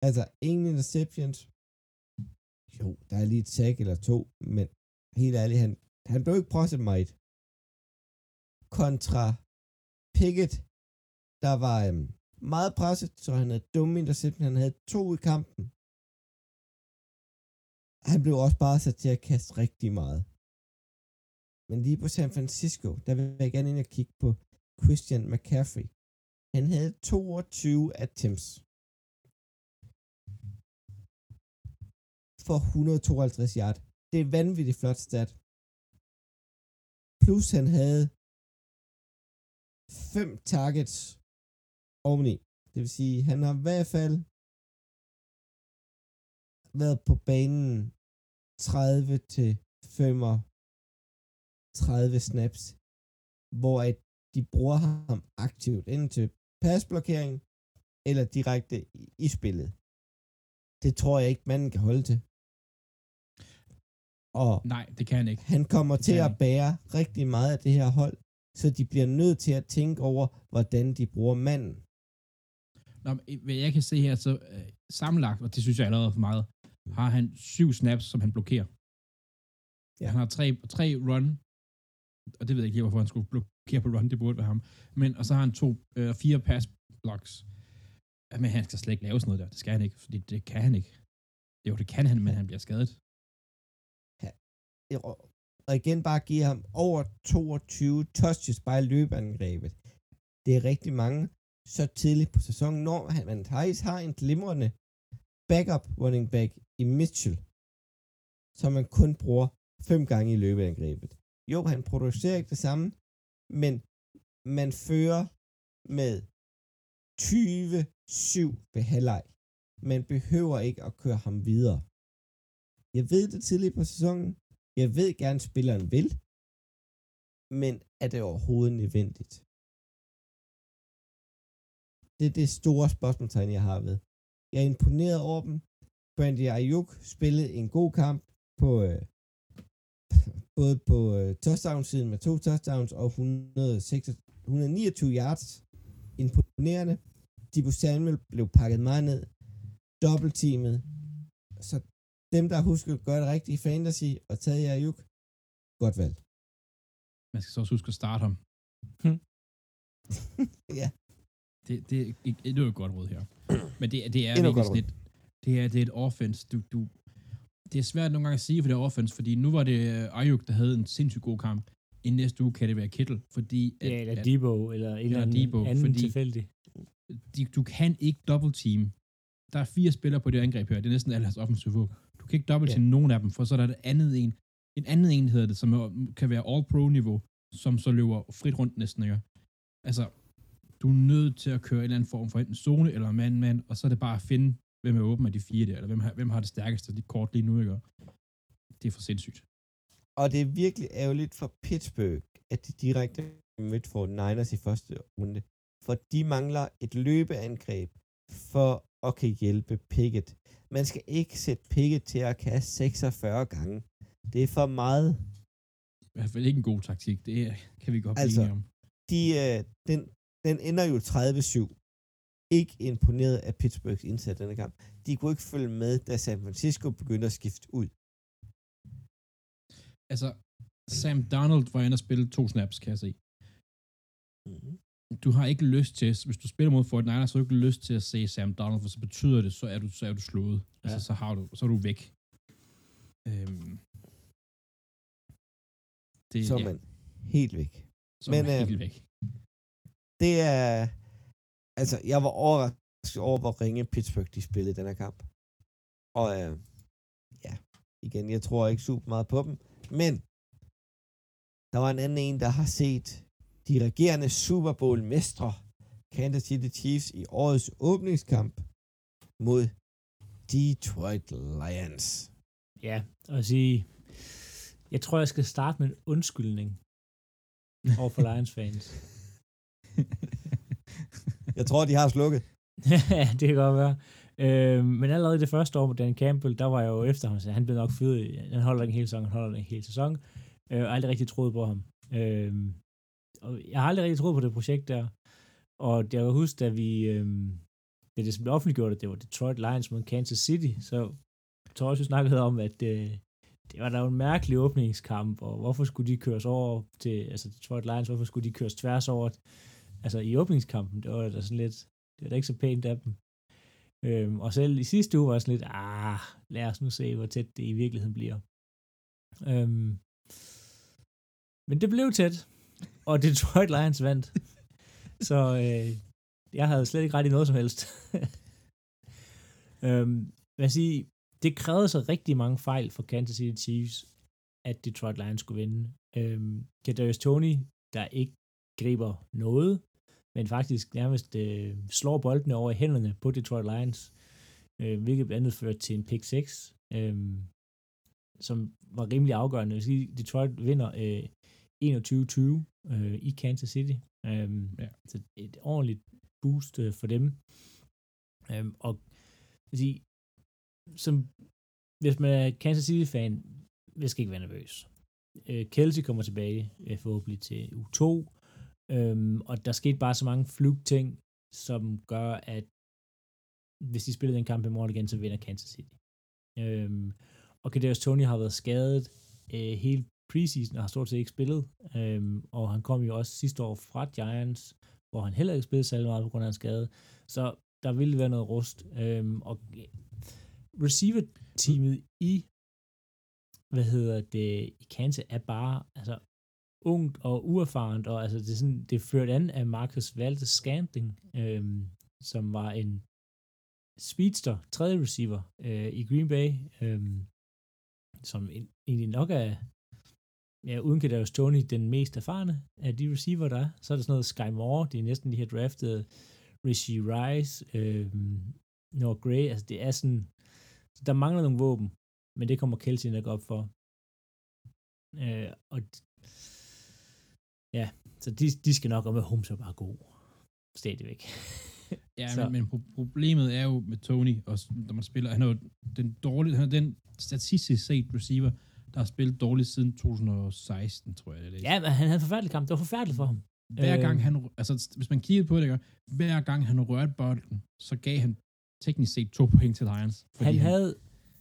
Altså, ingen interceptions. Jo, der er lige et sack eller to, men helt ærligt, han, han blev ikke presset meget. Kontra Pickett, der var øhm, meget presset, så han havde dumme interception. Han havde to i kampen. Han blev også bare sat til at kaste rigtig meget. Men lige på San Francisco, der vil jeg gerne ind og kigge på Christian McCaffrey. Han havde 22 attempts. For 152 yard. Det er vanvittigt flot stat. Plus han havde 5 targets oveni. Det vil sige, han har i hvert fald været på banen 30 til 35 snaps, hvor at de bruger ham aktivt enten til pasblokering eller direkte i, i spillet. Det tror jeg ikke, manden kan holde til. Og nej, det kan han ikke. han kommer Det til at bære rigtig meget af det her hold, så de bliver nødt til at tænke over, hvordan de bruger manden. Nå, men, hvad jeg kan se her, så øh, sammenlagt, og det synes jeg allerede er for meget, har han syv snaps, som han blokerer. Ja. Han har tre, tre run, og det ved jeg ikke lige, hvorfor han skulle blokere på run, det burde være ham. Men, og så har han to, øh, fire pass blocks. Men han skal slet ikke lave sådan noget der. Det skal han ikke, fordi det kan han ikke. Jo, det kan han, men han bliver skadet og igen bare give ham over 22 touches bare i løbeangrebet. Det er rigtig mange så tidligt på sæsonen, når han, man faktisk har en glimrende backup running back i Mitchell, som man kun bruger fem gange i løbeangrebet. Jo, han producerer ikke det samme, men man fører med 20-7 ved halvleg. Man behøver ikke at køre ham videre. Jeg ved det tidligt på sæsonen. Jeg ved gerne, spilleren vil. Men er det overhovedet nødvendigt? Det er det store spørgsmålstegn, jeg har ved. Jeg er imponeret over dem. Brandy Ayuk spillede en god kamp på øh, både på øh, touchdown-siden med to touchdowns og 106, 129 yards. Imponerende. De Samuel blev pakket meget ned. Dobbeltteamet. Så dem, der husker at gøre det rigtige i fantasy og taget jer Ayuk, godt valg. Man skal så også huske at starte ham. ja. Det, det, det, det er et godt råd her. Men det, det er Endnu virkelig godt sådan et, det er, det er et offense. Du, du, det er svært nogle gange at sige for det er offense, fordi nu var det øh, Ayuk, der havde en sindssygt god kamp. I næste uge kan det være Kittle, fordi... Ja, eller Debo, eller en eller anden, Debo, anden fordi- tilfældig. de, du kan ikke double team. Der er fire spillere på det angreb her. Det er næsten alle hans offensive niveau. Du kan ikke team ja. nogen af dem, for så er der et andet en. En anden en hedder det, som er, kan være all pro niveau, som så løber frit rundt næsten, ikke? Altså, du er nødt til at køre en eller anden form for enten zone eller mand-mand, og så er det bare at finde, hvem er åben af de fire der, eller hvem har, hvem har det stærkeste de kort lige nu, ikke? Det er for sindssygt. Og det er virkelig ærgerligt for Pittsburgh, at de direkte mødte for Niners i første runde. For de mangler et løbeangreb for at kan hjælpe Pickett. Man skal ikke sætte Pickett til at kaste 46 gange. Det er for meget. I hvert fald ikke en god taktik. Det kan vi godt blive Altså, enige om. De, øh, den, den ender jo 30-7. Ikke imponeret af Pittsburghs indsats denne kamp. De kunne ikke følge med, da San Francisco begyndte at skifte ud. Altså, Sam Donald var inde og spille to snaps, kan jeg se. Mm-hmm. Du har ikke lyst til, hvis du spiller mod Fortnite, så har du ikke lyst til at se Sam Donald, for så betyder det, så er du, så er du slået. Ja. Altså, så, har du, så er du væk. Øhm, det, Så er man helt væk. så men, man øh, helt væk. Det er... Altså, jeg var overrasket over, hvor ringe Pittsburgh de spillede i den her kamp. Og øh, ja, igen, jeg tror ikke super meget på dem. Men der var en anden en, der har set de regerende Super Bowl-mestre Kansas City Chiefs i årets åbningskamp mod Detroit Lions. Ja, og sige, jeg tror, jeg skal starte med en undskyldning over for Lions fans. Jeg tror, de har slukket. ja, det kan godt være. Øh, men allerede i det første år med Dan Campbell, der var jeg jo efter ham, så han blev nok fyret. Han holder ikke en hel sæson, han holder ikke en hel sæson. Øh, aldrig rigtig troet på ham. Øh, og jeg har aldrig rigtig troet på det projekt der. Og jeg kan huske, da vi, øh, da det blev offentliggjort, at det var Detroit Lions mod Kansas City, så tror jeg også, vi snakkede om, at øh, det var da en mærkelig åbningskamp, og hvorfor skulle de køres over til, altså Detroit Lions, hvorfor skulle de køres tværs over, altså i åbningskampen, det var da sådan lidt, det var da ikke så pænt af dem. Øhm, og selv i sidste uge var jeg sådan lidt, ah, lad os nu se, hvor tæt det i virkeligheden bliver. Øhm, men det blev tæt, og Detroit Lions vandt. Så øh, jeg havde slet ikke ret i noget som helst. øhm, man jeg sige, det krævede så rigtig mange fejl for Kansas City Chiefs, at Detroit Lions skulle vinde. Øhm, Kadarius Tony, der ikke griber noget, men faktisk nærmest øh, slår boldene over i hænderne på Detroit Lions, øh, hvilket blandt andet førte til en pick 6, øh, som var rimelig afgørende. Jeg vil sige, Detroit vinder øh, 21-20 øh, i Kansas City. Øh, Ja. Så et ordentligt boost øh, for dem. Øh, og vil sige, som, hvis man er Kansas City-fan, jeg skal ikke være nervøs. Øh, Kelsey kommer tilbage øh, forhåbentlig til u 2, øhm, og der skete bare så mange flugting, som gør, at hvis de spiller den kamp i morgen igen, så vinder Kansas City. Øhm, og Kadarius Tony har været skadet øh, hele preseason og har stort set ikke spillet, øhm, og han kom jo også sidste år fra Giants, hvor han heller ikke spillede særlig meget på grund af en skade, så der ville være noget rust. Øhm, og receiver-teamet i hvad hedder det, i Kansas er bare, altså, ungt og uerfarent, og altså, det er sådan, det er ført an af Marcus Valdes Scanting, øhm, som var en speedster, tredje receiver øh, i Green Bay, øhm, som egentlig nok er, ja, uden Kadarius Tony, den mest erfarne af de receiver, der er. Så er der sådan noget Sky Moore, det er næsten de her draftet, Rishi Rice, øhm, Noah Gray, altså det er sådan, der mangler nogle våben, men det kommer Kelsey nok op for. Øh, og ja, så de, de skal nok, og med Holmes er bare god. Stadigvæk. ja, men, men problemet er jo med Tony, og når man spiller, han er jo den dårlige, han er den statistisk set receiver, der har spillet dårligt siden 2016, tror jeg. Det er. Ja, men han havde en forfærdelig kamp. Det var forfærdeligt for ham. Hver øh... gang han, altså hvis man kiggede på det, hver gang han rørte bolden, så gav han teknisk set to point til Lions. Han, han havde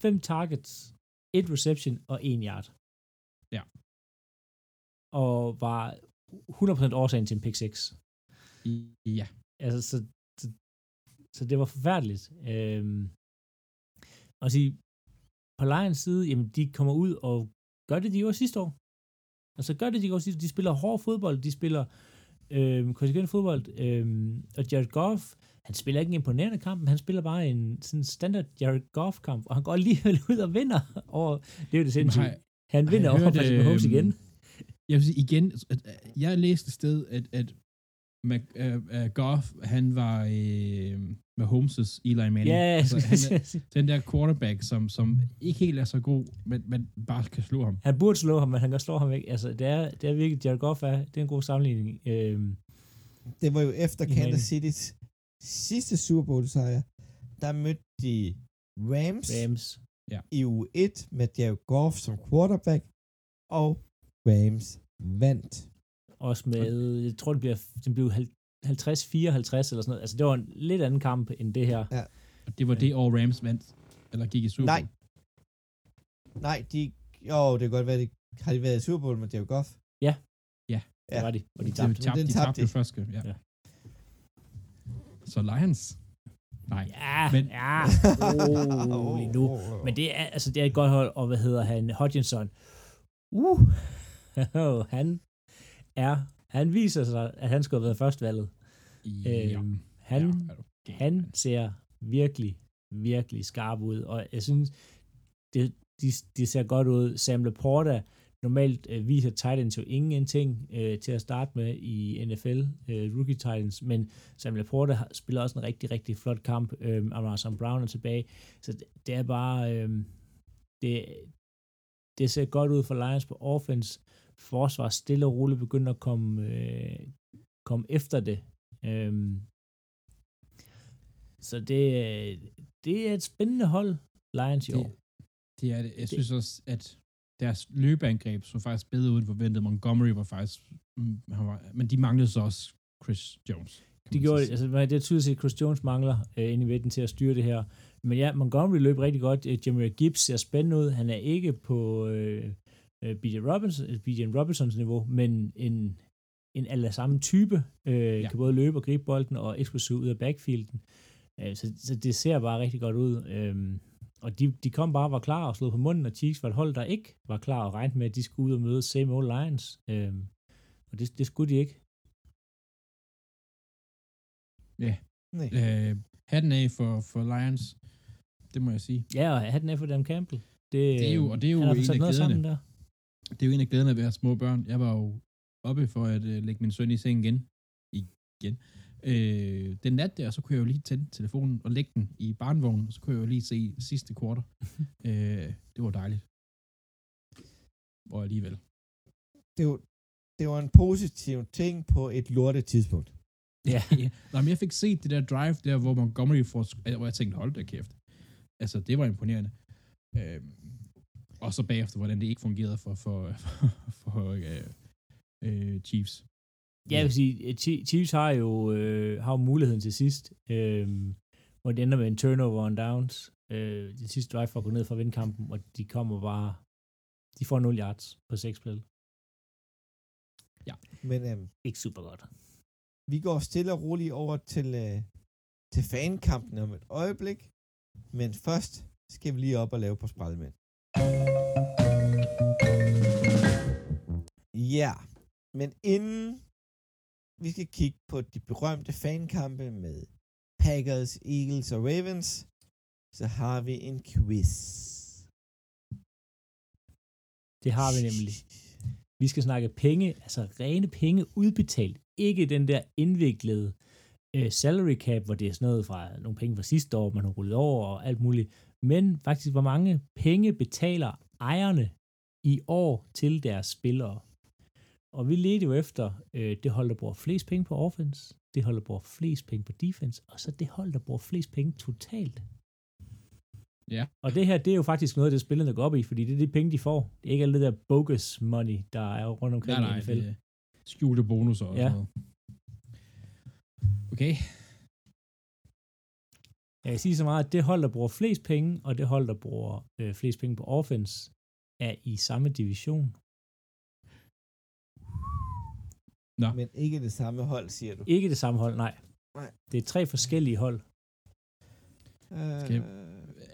fem targets, et reception og en yard. Ja. Og var 100% årsagen til en pick 6. Ja. Altså, så, så, så det var forfærdeligt. Øhm, og sige, på Lions side, jamen de kommer ud og gør det, de gjorde sidste år. Altså gør det, de gjorde sidste år. De spiller hård fodbold, de spiller øhm, konsekvent fodbold, øhm, og Jared Goff, han spiller ikke en imponerende kamp, men han spiller bare en sådan standard Jared Goff-kamp, og han går alligevel ud og vinder. Og det er jo det sindssygt. Han vinder over Patrick Mahomes igen. Jeg vil sige igen, at jeg læste et sted, at, at Mac, uh, uh, Goff, han var uh, Mahomes' Eli Manning. Ja, altså, han er, den der quarterback, som, som ikke helt er så god, men, men bare kan slå ham. Han burde slå ham, men han kan slå ham ikke. Altså, det er, det er virkelig, Jared Goff er, det er en god sammenligning. Uh, det var jo efter Kansas City's sidste Super Bowl sejr, der mødte de Rams, Rams. Ja. i u 1 med Jared Goff som quarterback, og Rams vandt. Også med, jeg tror, det, bliver, det blev 50-54 eller sådan noget. Altså, det var en lidt anden kamp end det her. Ja. Og det var det år Rams vandt, eller gik i Super Bowl? Nej. Nej, de, jo, det kan godt være, det har de været i Super Bowl med Jared Goff. Ja. Ja. Det var de. Og de tabte. De tabte, de tabte, de tabte først. Ja. ja. Så Lions? Nej. Ja, men... ja. Oh, nu. Men det er, altså, det er et godt hold, og hvad hedder han? Hodgkinson. Uh, han er, han viser sig, at han skulle have været førstvalget. Ja. Øhm, han, ja, han ser virkelig, virkelig skarp ud, og jeg synes, det, de, de ser godt ud. Sam Laporta, Normalt øh, viser Titans jo ingenting øh, til at starte med i NFL, øh, rookie Titans, men Sam Laporta spiller også en rigtig, rigtig flot kamp. Øh, Amazon Brown er tilbage. Så det, det er bare... Øh, det, det ser godt ud for Lions på offense. Forsvar stille og roligt begynder at komme, øh, komme efter det. Øh, så det, det er et spændende hold, Lions i det, år. Det er det. Jeg synes også, at deres løbeangreb så faktisk bedre ud end forventet. Montgomery var faktisk, mm, han var, men de manglede så også Chris Jones. De gjorde, altså, det er tydeligt at Chris Jones mangler øh, ind i midten til at styre det her. Men ja, Montgomery løb rigtig godt. Øh, Jimmy Gibbs ser spændende ud. Han er ikke på øh, øh BJ, Robinson, øh, BJ Robinsons niveau, men en, en aller samme type. Øh, ja. Kan både løbe og gribe bolden og eksplosiv ud af backfielden. Øh, så, så det ser bare rigtig godt ud. Øh, og de, de kom bare var klar og slog på munden, og Chiefs var et hold, der ikke var klar og regnede med, at de skulle ud og møde same old Lions. Øhm, og det, det skulle de ikke. Ja. Nej. Øh, hatten af for, for Lions, det må jeg sige. Ja, og hatten af for Dan Campbell. Det, det er jo, og det er jo en af glæderne. Der. Det er jo en af glæderne at være små børn. Jeg var jo oppe for at uh, lægge min søn i seng igen. Igen. Øh, den nat der, så kunne jeg jo lige tænde telefonen og lægge den i barnvognen, og så kunne jeg jo lige se sidste kvarter. øh, det var dejligt. Og alligevel. Det var, det var en positiv ting på et lortet tidspunkt. Ja. ja. Nå, men jeg fik set det der drive der, hvor Montgomery får, hvor jeg tænkte, hold da kæft. Altså, det var imponerende. Øh, og så bagefter, hvordan det ikke fungerede for, for, for, for øh, øh, Chiefs. Ja, jeg vil sige, Chiefs har jo, øh, har jo muligheden til sidst, øh, hvor det ender med en turnover on downs. Øh, det sidste drive for at gå ned fra vindkampen, og de kommer bare, de får 0 yards på 6 spil. Ja. Men øh, ikke super godt. Vi går stille og roligt over til, øh, til fankampen om et øjeblik, men først skal vi lige op og lave på spredmænd. Ja, men inden vi skal kigge på de berømte fankampe med Packers, Eagles og Ravens, så har vi en quiz. Det har vi nemlig. Vi skal snakke penge, altså rene penge udbetalt. Ikke den der indviklede øh, salary cap, hvor det er sådan noget fra nogle penge fra sidste år, man har rullet over og alt muligt. Men faktisk, hvor mange penge betaler ejerne i år til deres spillere. Og vi ledte jo efter øh, det hold, der bruger flest penge på offense, det hold, der bruger flest penge på defense, og så det hold, der bruger flest penge totalt. Ja. Og det her, det er jo faktisk noget, det spillerne går op i, fordi det er de penge, de får. Det er ikke alt det der bogus money, der er rundt omkring Nej, nej, i NFL. det skjulte bonusser og Ja. sådan noget. Okay. Jeg kan sige så meget, at det hold, der bruger flest penge, og det hold, der bruger øh, flest penge på offense, er i samme division. Men ikke det samme hold, siger du. Ikke det samme hold, nej. Nej. Det er tre forskellige hold. Skal jeg- Øh,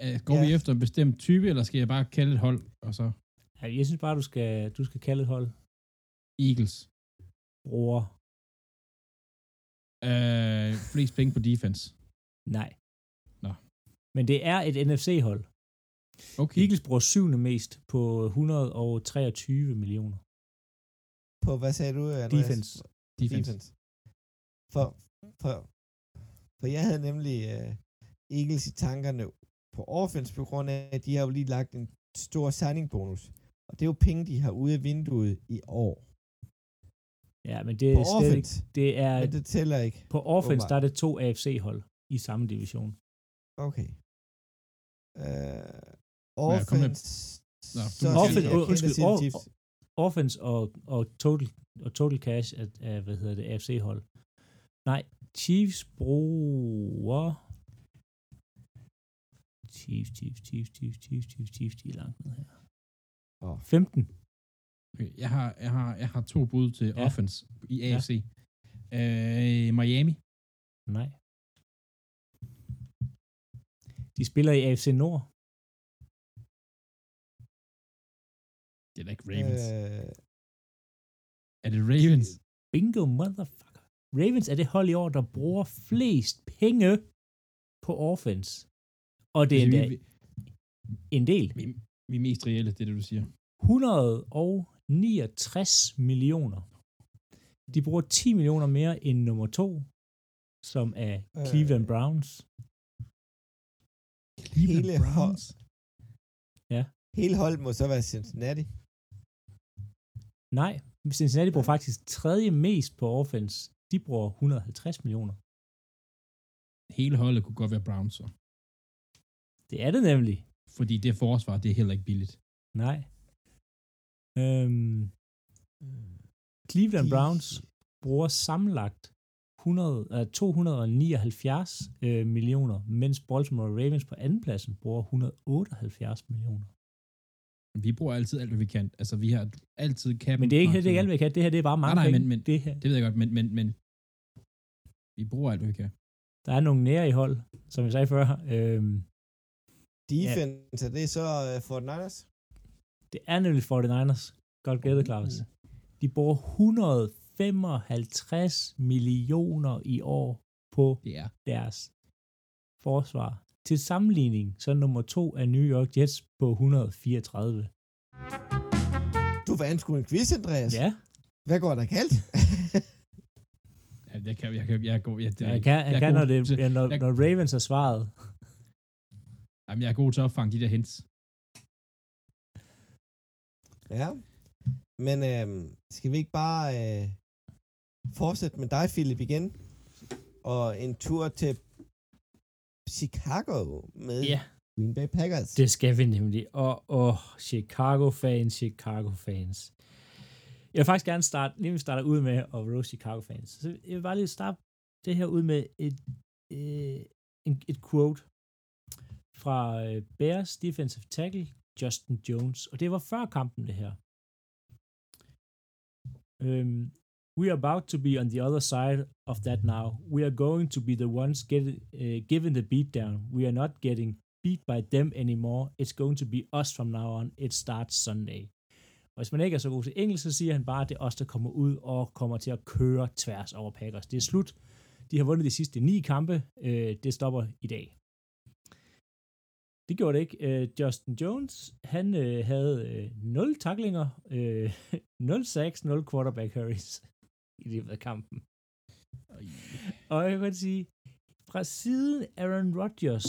Øh, Går Ja. vi efter en bestemt type, eller skal jeg bare kalde et hold, og så Ja, Jeg synes bare, du skal, du skal kalde et hold Eagles? bruger. Øh, flest penge på defense. Nej. Men det er et NFC-hold. Okay. Eagles bruger syvende mest på 123 millioner. på, hvad sagde du, Andreas? Defense. defense. Defense. For, for, for jeg havde nemlig uh, Eagles i tankerne på offense, på grund af, at de har jo lige lagt en stor signing bonus. Og det er jo penge, de har ude af vinduet i år. Ja, men det På er ikke, offense, det er, men det tæller ikke. på offense, åbenbart. der er det to AFC-hold i samme division. Okay. Uh, offense... Nå, så Offense- oh, undskyld, oh. Offense og, og total, og total cash er, er, hvad hedder det, AFC-hold. Nej, Chiefs bruger... Chiefs, Chiefs, Chiefs, Chiefs, Chiefs, Chiefs, Chiefs, de er langt ned her. Åh. 15. Okay, jeg, har, jeg, har, jeg har to bud til ja. offense i AFC. Ja. Øh, Miami. Nej. De spiller i AFC Nord. Det er da ikke Ravens. Øh, Øh, er det Ravens? Bingo, motherfucker. Ravens er det hold i år, der bruger flest penge på offense. Og det er Altså, endda vi, en del. vi, vi er mest reelle, det er det, du siger. 169 millioner. De bruger 10 millioner mere end nummer to, som er Cleveland Øh. Browns. Cleveland Hele Browns. hele holdet må så være Cincinnati. Nej, Cincinnati bruger faktisk tredje mest på offense. De bruger 150 millioner. Hele holdet kunne godt være Browns, så. Det er det nemlig. Fordi det forsvar, det er heller ikke billigt. Nej. Øhm, Cleveland De- Browns bruger sammenlagt 100, øh, 279 øh, millioner, mens Baltimore Ravens på andenpladsen bruger 178 millioner. Vi bruger altid alt, hvad vi kan. Altså, vi har altid cap. Men det er ikke det, er ikke alt, vi kan. Det her det er bare mange Nej, nej, penge. men- men- det her. Det ved jeg godt, men, men, men vi bruger alt, hvad vi kan. Der er nogle nære i hold, som jeg sagde før. Øhm, Defense, er det så uh, Fort Niners? det er nemlig 49ers. Godt gættet, Claus. De bruger 155 millioner i år på er. deres forsvar. Til sammenligning, så er nummer to er New York Jets på 134. Du vandt sgu en quiz, Andreas. Ja, Hvad går der galt? Ja, jeg kan, jeg kan, jeg går, jeg, det, jeg kan, jeg jeg er kan når, det, ja, når, jeg- når Ravens har svaret. Jamen, jeg er god til at opfange de der hints. ja. Men øhm, skal vi ikke bare øh, fortsætte med dig, Philip, igen? Og en tur til Chicago med Ja, Green Bay Packers. det skal vi nemlig. Og, og Chicago fans, Chicago fans. Jeg vil faktisk gerne starte, lige vi starter ud med at rose Chicago fans. Så jeg vil bare lige starte det her ud med et, øh, en, et quote fra øh, Bears defensive tackle, Justin Jones. Og det var før kampen, det her. Um, we are about to be on the other side of that now. We are going to be the ones get, uh, given the beat down. We are not getting beat by them anymore. It's going to be us from now on. It starts Sunday. Og hvis man ikke er så god til engelsk, så siger han bare, at det er os, der kommer ud og kommer til at køre tværs over Packers. Det er slut. De har vundet de sidste ni kampe. Øh, det stopper i dag. Det gjorde det ikke. Øh, Justin Jones, han øh, havde øh, 0 taklinger, øh, 0 sacks, 0 quarterback hurries i løbet af kampen. Og jeg kan sige, fra siden Aaron Rodgers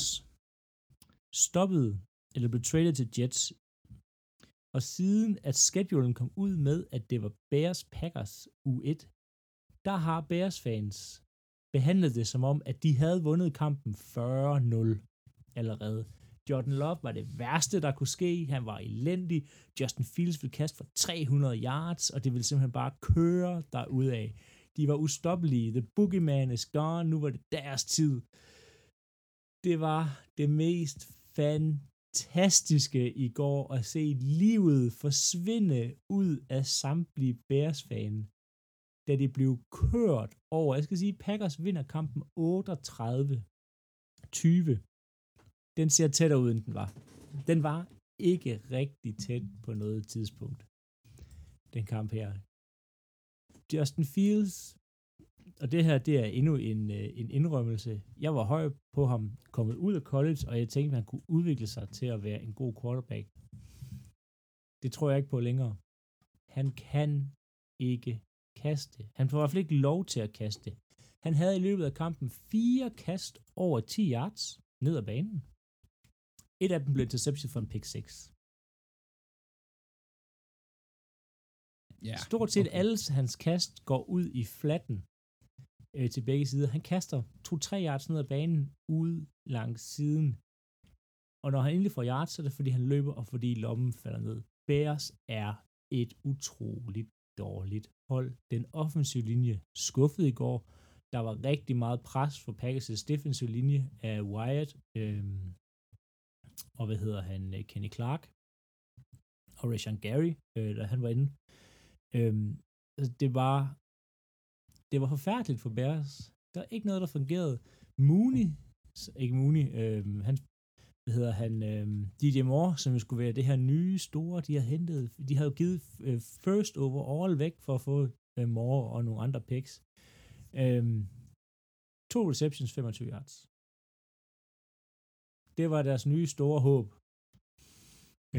stoppede, eller blev traded til Jets, og siden at schedulen kom ud med, at det var Bears Packers U1, der har Bears fans behandlet det som om, at de havde vundet kampen 40-0 allerede. Jordan Love var det værste, der kunne ske. Han var elendig. Justin Fields ville kaste for 300 yards, og det ville simpelthen bare køre af. De var ustoppelige. The boogeyman is gone. Nu var det deres tid. Det var det mest fantastiske i går at se livet forsvinde ud af samtlige Bears-fan, da det blev kørt over. Jeg skal sige, Packers vinder kampen 38-20 den ser tættere ud, end den var. Den var ikke rigtig tæt på noget tidspunkt. Den kamp her. Justin Fields, og det her, det er endnu en, øh, en indrømmelse. Jeg var høj på ham, kommet ud af college, og jeg tænkte, at han kunne udvikle sig til at være en god quarterback. Det tror jeg ikke på længere. Han kan ikke kaste. Han får i hvert fald ikke lov til at kaste. Han havde i løbet af kampen fire kast over 10 yards ned ad banen. Et af dem blev interception for en pick 6. Ja, Stort set okay. alle hans kast går ud i flatten øh, til begge sider. Han kaster 2-3 yards ned ad banen ude langs siden. Og når han endelig får yards, så er det fordi han løber, og fordi lommen falder ned. Bears er et utroligt dårligt hold. Den offensive linje skuffede i går. Der var rigtig meget pres for Packers' defensive linje af Wyatt. Øh, og hvad hedder han, øh, Kenny Clark, og Rashan Gary, øh, da han var inde. Øhm, altså, det var det var forfærdeligt for Bears. Der er ikke noget, der fungerede. Mooney, ikke Mooney, øh, han, hvad hedder han, øh, DJ Moore, som jo skulle være det her nye store, de har hentet, de har jo givet øh, first overall væk for at få øh, Moore og nogle andre picks. Øh, to receptions, 25 yards. Det var deres nye store håb.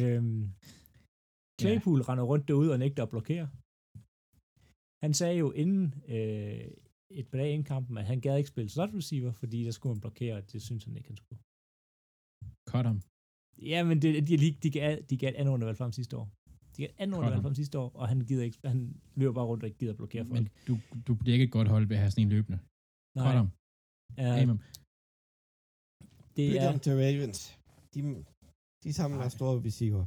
Øhm, Claypool ja. render rundt derude og nægter at blokere. Han sagde jo inden øh, et par dage inden kampen, at han gad ikke spille slot receiver, fordi der skulle han blokere, og det synes han ikke, han skulle. Cut ham. Ja, men det, de, de, de, gav, de gav et andet undervalg frem sidste år. De gav et andet undervalg frem sidste år, og han, gider ikke, han løber bare rundt og ikke gider at blokere folk. Men du, du bliver ikke et godt hold ved at have sådan en løbende. Nej. Cut ham. Amen. Det Byt er, til Ravens. De, de samler Nej. store receiver.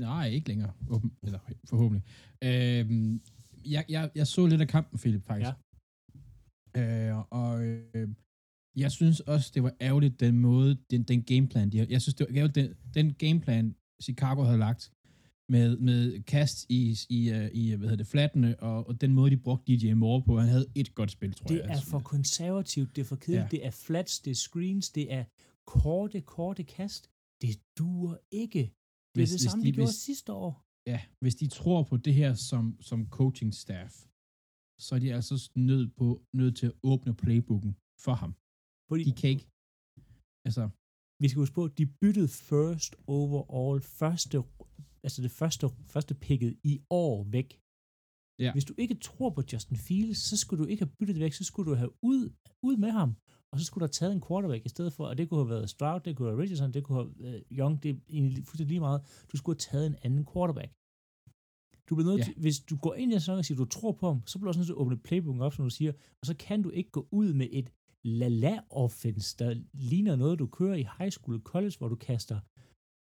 Nej, ikke længere. Åben, eller forhåbentlig. Øhm, jeg, jeg, jeg så lidt af kampen, Philip, faktisk. Ja. Øh, og øh, jeg synes også, det var ærgerligt, den måde, den, den gameplan, de jeg synes, det var ærgerligt, den, den gameplan, Chicago havde lagt, med, med kast i, i, uh, i hvad hedder det, flattene, og, og den måde, de brugte DJ Moore på. Han havde et godt spil, tror det jeg. er for konservativt, det er for kedeligt, Ja. det er flats, det er screens, det er korte, korte kast. Det duer ikke. Det Hvis- er det samme, de- de, gjorde hvis- sidste år. Ja, hvis de tror på det her som, som coaching staff, så er de altså nødt, på, nødt til at åbne playbooken for ham. Fordi De kan ikke, altså, vi skal huske på, at de byttede first overall, første, altså det første, første picket i år væk. Ja. Hvis du ikke tror på Justin Fields, så skulle du ikke have byttet det væk, så skulle du have ud, ud med ham, og så skulle du have taget en quarterback i stedet for, og det kunne have været Stroud, det kunne have været Richardson, det kunne have været Young, det er egentlig fuldstændig lige meget. Du skulle have taget en anden quarterback. Du bliver nødt Ja. til, hvis du går ind i en sæson og siger, du tror på ham, så bliver du også nødt til at åbne playbooken op, som du siger, og så kan du ikke gå ud med et la-la offense, der ligner noget, du kører i high school college, hvor du kaster,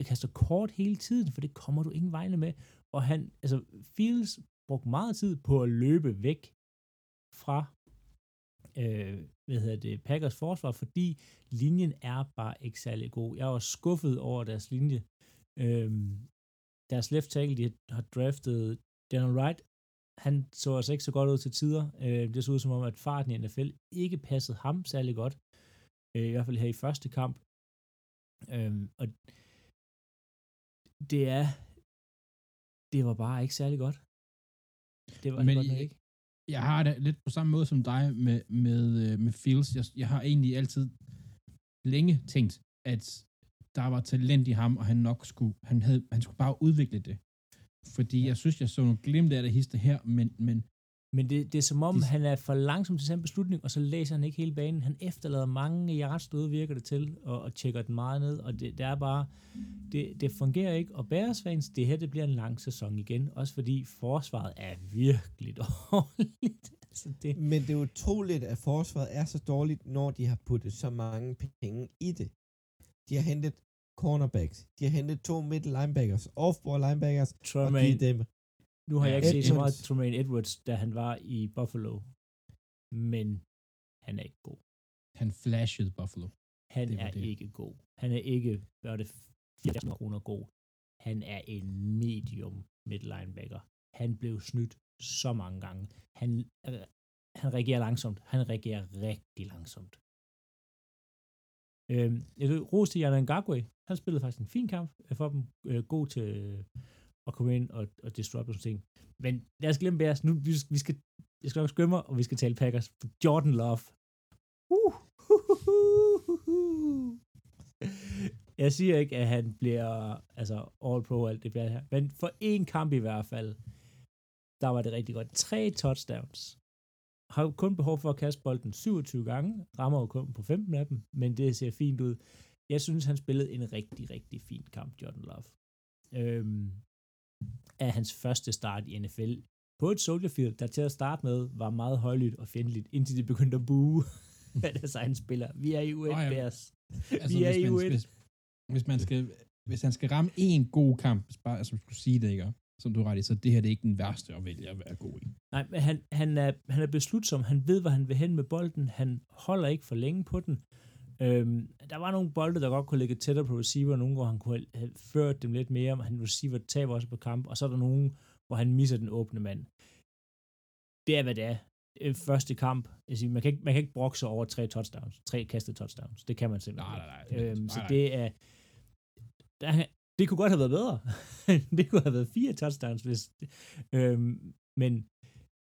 kaster kort hele tiden, for det kommer du ingen vegne med. Og han, altså Fields brugte meget tid på at løbe væk fra øh, hvad hedder det, Packers forsvar, fordi linjen er bare ikke særlig god. Jeg var skuffet over deres linje. Øh, deres left tackle, de har draftet Daniel Wright, han så altså ikke så godt ud til tider. Øh, det så ud som om, at farten i NFL ikke passede ham særlig godt. Øh, I hvert fald her i første kamp. Øh, og det er det var bare ikke særlig godt. Det var Men det godt nok ikke. Jeg har det lidt på samme måde som dig med, med, øh, med Fields. Jeg, jeg har egentlig altid længe tænkt, at der var talent i ham, og han nok skulle, han, havde, han skulle bare udvikle det. Fordi Ja. jeg synes, jeg så nogle glimt af det hister her, men, men Men det, det er som om, De- han er for langsom til sin beslutning, og så læser han ikke hele banen. Han efterlader mange yards derude, virker det til, og, og tjekker den meget ned, og det, det er bare, det, det fungerer ikke. Og Bears fans, det her, det bliver en lang sæson igen, også fordi forsvaret er virkelig dårligt. altså det, Men det er utroligt, at forsvaret er så dårligt, når de har puttet så mange penge i det. De har hentet cornerbacks. De har hentet to middle linebackers, off-ball linebackers, og Tremaine, givet dem nu har jeg ikke set så meget Edwards. Tremaine Edwards, da han var i Buffalo, men han er ikke god. han flashede Buffalo. Han Det er det. ikke god. Han er ikke, hvad er det, 80 kroner god. Han er en medium midt linebacker. Han blev snydt så mange gange. Han, øh, han reagerer langsomt. Han reagerer rigtig langsomt. Øhm, jeg rose til Yann Ngakwe. Han spillede faktisk en fin kamp øh, for dem. Øh, god til at komme ind og, og disrupt og sådan ting. Men lad os glemme Bears. Nu, vi, vi skal, jeg skal nok mig, og vi skal tale Packers. Jordan Love. Uh. Jeg siger ikke, at han bliver altså all pro og alt det bliver her. Men for en kamp i hvert fald, der var det rigtig godt. Tre touchdowns. Har jo kun behov for at kaste bolden 27 gange. Rammer jo kun på 15 af dem, men det ser fint ud. Jeg synes, han spillede en rigtig, rigtig fin kamp, Jordan Love. Øhm, af hans første start i NFL på et Soldier Field, der til at starte med var meget højlydt og fjendtligt, indtil de begyndte at bue af deres egen spiller. Vi er i U1 Nå ja. Bears. Altså, Vi er hvis, i man, U1. hvis, hvis, man skal, hvis han skal ramme en god kamp, bare, altså, skulle sige det, ikke? som du ret i, så det her det er ikke den værste at vælge at være god i. Nej, men han, han, er, han er beslutsom. Han ved, hvor han vil hen med bolden. Han holder ikke for længe på den. Øhm, der var nogle bolde, der godt kunne ligge tættere på receiver, nogle hvor han kunne have ført dem lidt mere, men han receiver taber også på kamp, og så er der nogen, hvor han misser den åbne mand. Det er, hvad det er. Øh, Første kamp, jeg siger, man, kan ikke, man kan ikke brokke sig over tre touchdowns, tre kastede touchdowns. Det kan man simpelthen Nej, nej, nej. Øhm, Nej, så nej. det er, der, det kunne godt have været bedre. det kunne have været fire touchdowns, hvis, øhm, men,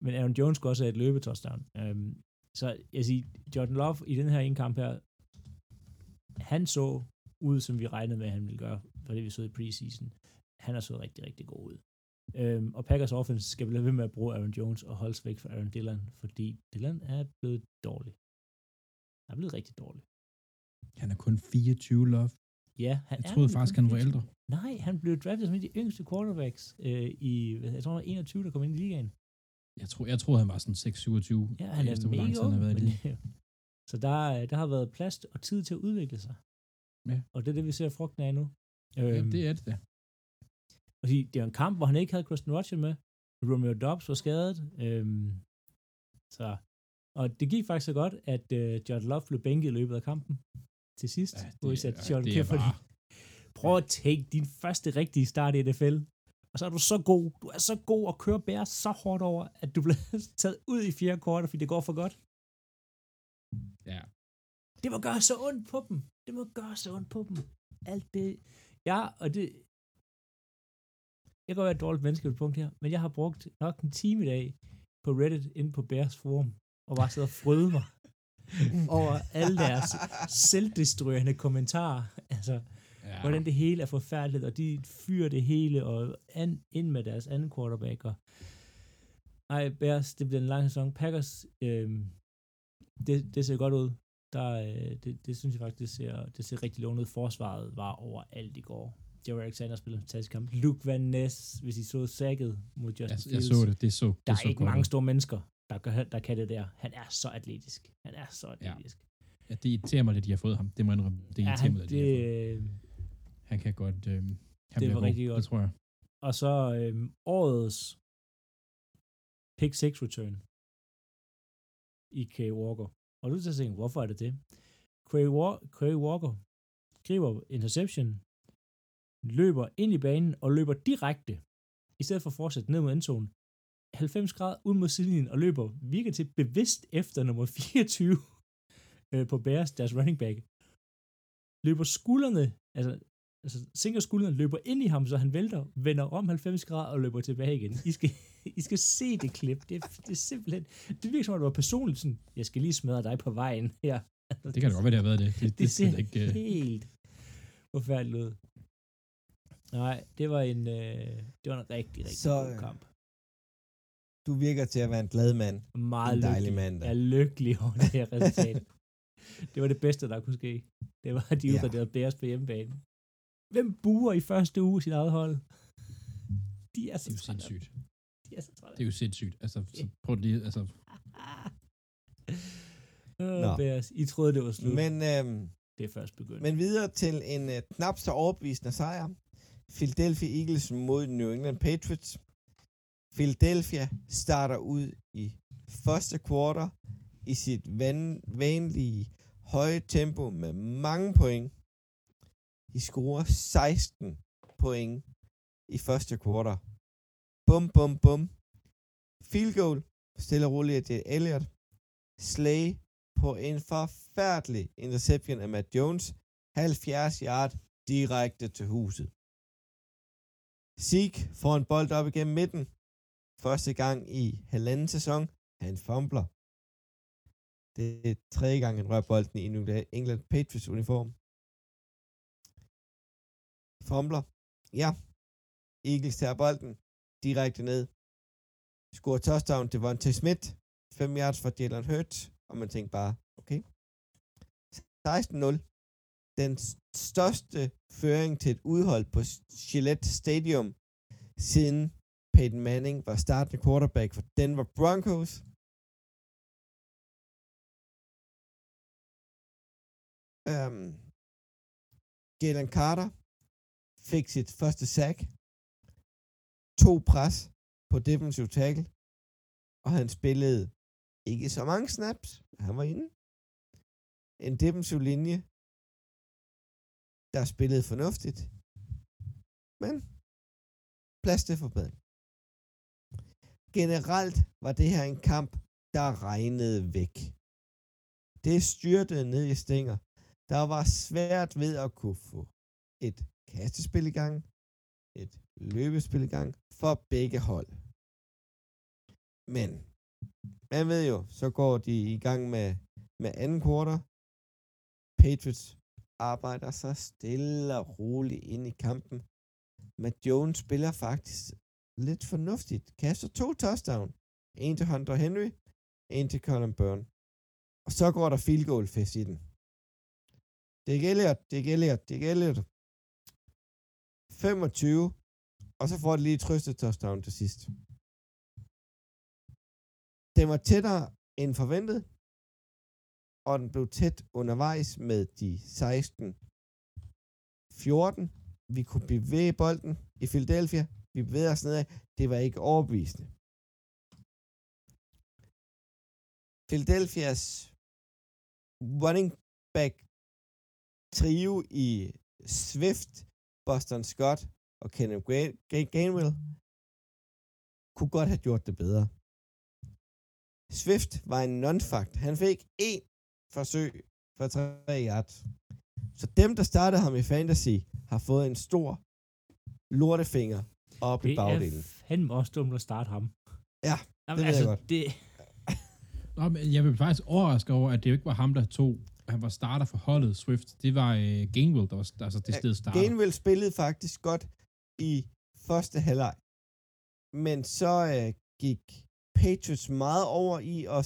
men Aaron Jones skulle også have et løbetouchdown. Øhm, så jeg siger, Jordan Love i den her ene kamp her, han så ud, som vi regnede med, at han ville gøre, for det vi så i preseason. Han har så rigtig, rigtig god ud. Øhm, og Packers offense skal blive ved med at bruge Aaron Jones og holde sig væk fra Aaron Dillon, fordi Dillon er blevet dårlig. Han er blevet rigtig dårlig. Han er kun 24 love. Ja, han Jeg troede faktisk, han var 24. ældre. Nej, han blev draftet som en af de yngste quarterbacks øh, i, hvad, jeg tror, han var 21, der kom ind i ligaen. Jeg tror, jeg troede, han var sådan 6-27. Ja, han er mega ung. Men. Så der, øh, der har været plads og tid til at udvikle sig. Ja. Og det er det, vi ser frugten af nu. Ja, Øhm, det er det der. Fordi det var en kamp, hvor han ikke havde Christian Rodgers med. Romeo Dobbs var skadet. Øhm, så, og det gik faktisk så godt, at øh, John Love blev bænket i løbet af kampen til sidst. Ja, hvor vi satte det er Clifford. bare... Prøv at tænke din første rigtige start i NFL. Og så er du så god. Du er så god at køre bære så hårdt over, at du bliver taget ud i fjerde kvartal, fordi det går for godt. Ja. Det må gøre så ondt på dem. Det må gøre så ondt på dem. Alt det. Ja, og det... Jeg kan godt være et dårligt menneske på punkt her, men jeg har brugt nok en time i dag på Reddit inde på Bears forum, og bare siddet og fryde mig over alle deres selvdestruerende kommentarer. Altså, ja. hvordan det hele er forfærdeligt, og de fyrer det hele og an, ind med deres anden quarterback. Og, ej, Bears, det bliver en lang sæson. Packers, øh, det, det ser godt ud. Der, øh, det, det synes jeg faktisk, det ser, det ser rigtig lovende ud. Forsvaret var overalt i går. Jerry Alexander spillede en fantastisk kamp. Luke Van Ness, hvis I så sækket mod Justin Jeg, Fields. jeg så det. Det så, det Der er så ikke godt mange store mennesker, der kan, der kan det der. Han er så atletisk. Han er så atletisk. Ja, det irriterer mig lidt, at de har fået ham. Det må jeg indrømme. Det Ja, irriterer han, mig lidt, at de har fået. det, Han kan godt... Øh, han det var god. rigtig godt. Det tror jeg. Og så øhm, årets pick 6 return i Kay Walker. Og du til at tænke, hvorfor er det det? Kay, War- Kay Walker griber interception, løber ind i banen og løber direkte, i stedet for at fortsætte ned mod endzonen, 90 grader ud mod sidelinjen og løber virker til bevidst efter nummer 24 øh, på Bears, deres running back. Løber skuldrene, altså altså, sænker skulderen, løber ind i ham, så han vælter, vender om 90 grader og løber tilbage igen. I skal, I skal se det klip. Det, er- det er simpelthen... Det virker som om, det var personligt sådan, jeg skal lige smadre dig på vejen her. Det kan da godt være, det har været det. Det, det, det det ser ikke... Uh, helt forfærdeligt ud. Nej, det var en, øh, det var en rigtig, rigtig Så, god øh, kamp. Du virker til at være en glad mand. Meget en dejlig mandag. Jeg er lykkelig over det her resultat. det var det bedste, der kunne ske. Det var, at de Ja. udraderede Bears på hjemmebane. Hvem buer i første uge sit eget hold? De er så det er jo trætte. sindssygt. De er så trætte. Det er jo sindssygt. Altså, så prøv lige... Altså, Nå. Bears, I troede, det var slut. Men, øhm, det er først begyndt. men videre til en øh, knap så overbevisende sejr. Philadelphia Eagles mod New England Patriots. Philadelphia starter ud i første kvartal i sit van- vanlige høje tempo med mange point. De scorer 16 point i første kvartal. Bum, bum, bum. Field goal. Stille og roligt af Jay Elliott. Slay på en forfærdelig interception af Matt Jones. 70 yard direkte til huset. Zeke får en bold op igennem midten. Første gang i halvanden sæson. Han fumbler. Det er tredje gang, han rører bolden i New England Patriots uniform. Fumbler. Ja. Eagles tager bolden direkte ned. Scorer touchdown til Vontae Smith. 5 yards for Jalen Hurts. Og man tænker bare, okay. 16-0. Den største føring til et udhold på Gillette Stadium siden Peyton Manning var startende quarterback for Denver Broncos. Um, Jalen Carter fik sit første sack. To pres på defensive tackle. Og han spillede ikke så mange snaps. Han var inde. En defensiv linje, der spillede fornuftigt. Men plads til forbedring. Generelt var det her en kamp, der regnede væk. Det styrtede ned i stænger. Der var svært ved at kunne få et kastespil i gang, et løbespil i gang for begge hold. Men man ved jo, så går de i gang med, med anden kvartal. Patriots arbejder så stille og roligt ind i kampen. Matt Jones spiller faktisk lidt fornuftigt. Kaster to touchdown. En til Hunter Henry, en til Colin Byrne. Og så går der field goal fest i den. Det er Elliot, det er Elliot, det er Elliot. 25, og så får de lige et trøstet touchdown til sidst. Den var tættere end forventet, og den blev tæt undervejs med de 16 14. Vi kunne bevæge bolden i Philadelphia. Vi bevægede os nedad. Det var ikke overbevisende. Philadelphias running back trio i Swift, Boston Scott og Kenneth Ga- Ga- Gainwell kunne godt have gjort det bedre. Swift var en non-fact. Han fik én forsøg for 3 yards. Så dem, der startede ham i fantasy, har fået en stor lortefinger op i Det er bagdelen. fandme også dumt at starte ham. Ja, Jamen, ved jeg altså, godt. Det, Nå, men jeg vil faktisk overraske over, at det jo ikke var ham, der tog... Han var starter for holdet, Swift. Det var øh, Gainwell, der var altså det sted starter. Gainwell spillede faktisk godt i første halvleg. Men så øh, gik Patriots meget over i at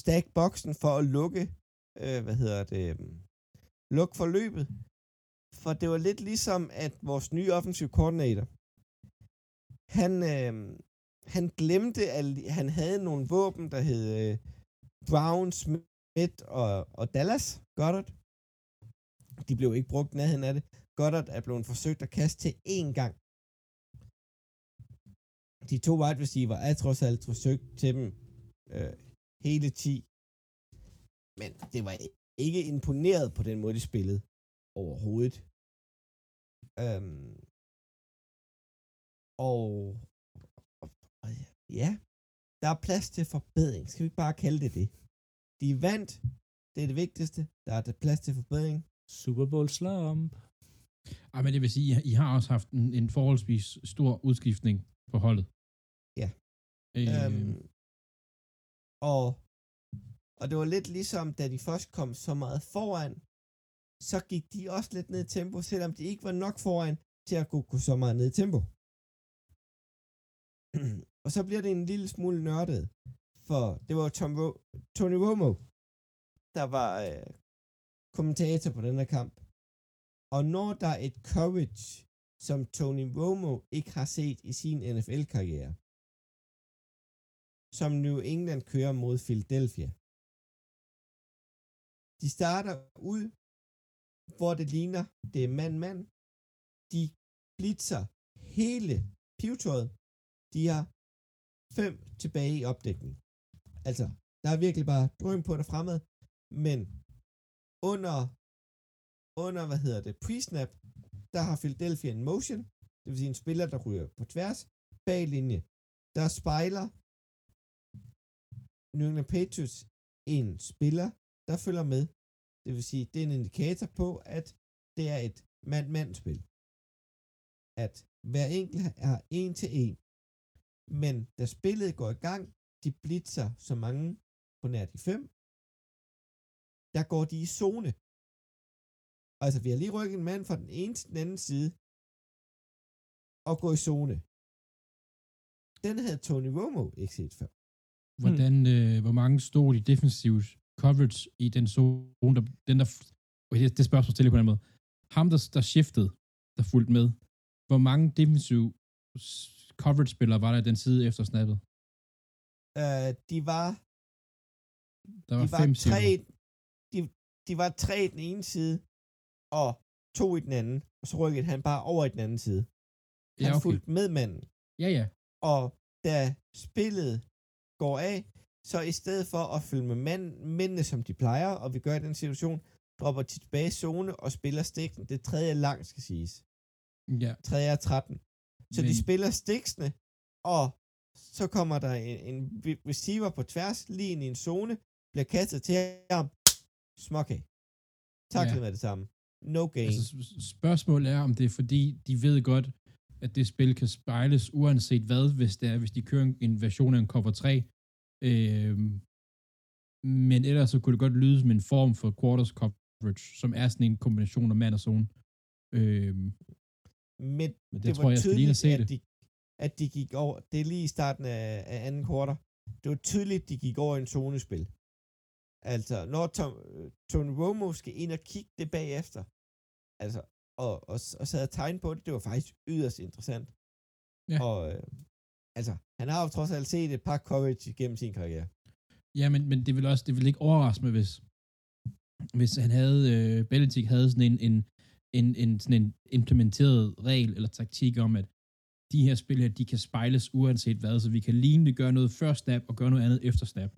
stack boksen for at lukke, øh, hvad hedder det, øh, lukke forløbet. For det var lidt ligesom, at vores nye offensive coordinator, han, øh, han glemte, at han havde nogle våben, der hed øh, Brown, Smith og, og Dallas Goddard. De blev ikke brugt nærheden af det. Goddard er blevet forsøgt at kaste til én gang. De to wide receiver er trods alt forsøgt til dem øh, hele 10. Men det var ikke imponeret på den måde, de spillede overhovedet. Øhm, og, og, og ja, der er plads til forbedring. Skal vi ikke bare kalde det det? De vandt. Det er det vigtigste. Der er der plads til forbedring. Super Bowl slump. Ej, men det vil sige, I har også haft en, en forholdsvis stor udskiftning på holdet. Ja. Øh, Øhm, og, og det var lidt ligesom, da de først kom så meget foran, så gik de også lidt ned i tempo, selvom de ikke var nok foran til at kunne gå så meget ned i tempo. og så bliver det en lille smule nørdet, for det var Tom Ro- Tony Romo, der var øh, kommentator på den her kamp. Og når der er et courage, som Tony Romo ikke har set i sin NFL-karriere, som New England kører mod Philadelphia. De starter ud, hvor det ligner, det er mand-mand. De blitzer hele pivetøjet. De har fem tilbage i opdækning. Altså, der er virkelig bare drøm på det fremad, men under, under, hvad hedder det, pre-snap, der har Philadelphia en motion, det vil sige en spiller, der ryger på tværs, bag linje. Der spejler New England Patriots en spiller, der følger med. Det vil sige, det er en indikator på, at det er et mand-mand-spil. At hver enkelt er en til en. Men da spillet går i gang, de blitzer så mange på nær de fem, der går de i zone. Altså, vi har lige rykket en mand fra den ene til den anden side, og gå i zone. Den havde Tony Romo ikke set før. hvordan, øh, hvor mange stod i defensiv coverage i den zone, der, den der, okay, det, det spørgsmål stille på den måde. Ham, der, der shiftede, der fulgte med, hvor mange defensiv coverage-spillere var der i den side efter snappet? Uh, de var, Der var de var fem tre, de, de var tre i den ene side, og to i den anden, og så rykkede han bare over i den anden side. Han Ja, okay. fulgte med manden. Ja, ja. Og da spillet går af, så i stedet for at følge med mand, mændene, som de plejer, og vi gør i den situation, dropper de tilbage i zone og spiller stikken. Det er tredje lang, skal siges. ja. Tredje er 13. Så Men- de spiller stiksene, og så kommer der en, en receiver på tværs, lige ind i en zone, bliver kastet til ham, småkage. Taklet Ja. med det samme. No gain. Altså, spørgsmålet er, om det er fordi, de ved godt, at det spil kan spejles uanset hvad, hvis det er, hvis de kører en- version af en cover 3. Øhm, men ellers så kunne det godt lyde som en form for quarters coverage, som er sådan en kombination af mand og zone. Øhm, Men, men det, det, det tror var jeg, jeg skal lige at se det. at de, at de gik over, det er lige i starten af, af anden kvartal, det var tydeligt, de gik over i en zonespil. Altså, når Tom, øh, Tony Romo skal ind og kigge det bagefter, altså, og, og, og sad og tegne på det, det var faktisk yderst interessant. Ja. Og, øh, altså, han har jo trods alt set et par coverage gennem sin karriere. Ja, men, men det vil også, det vil ikke overraske mig, hvis, hvis han havde, øh, Belichick havde sådan en, en, en, en, sådan en implementeret regel eller taktik om, at de her spil her, de kan spejles uanset hvad, så vi kan lignende gøre noget før snap og gøre noget andet efter snap.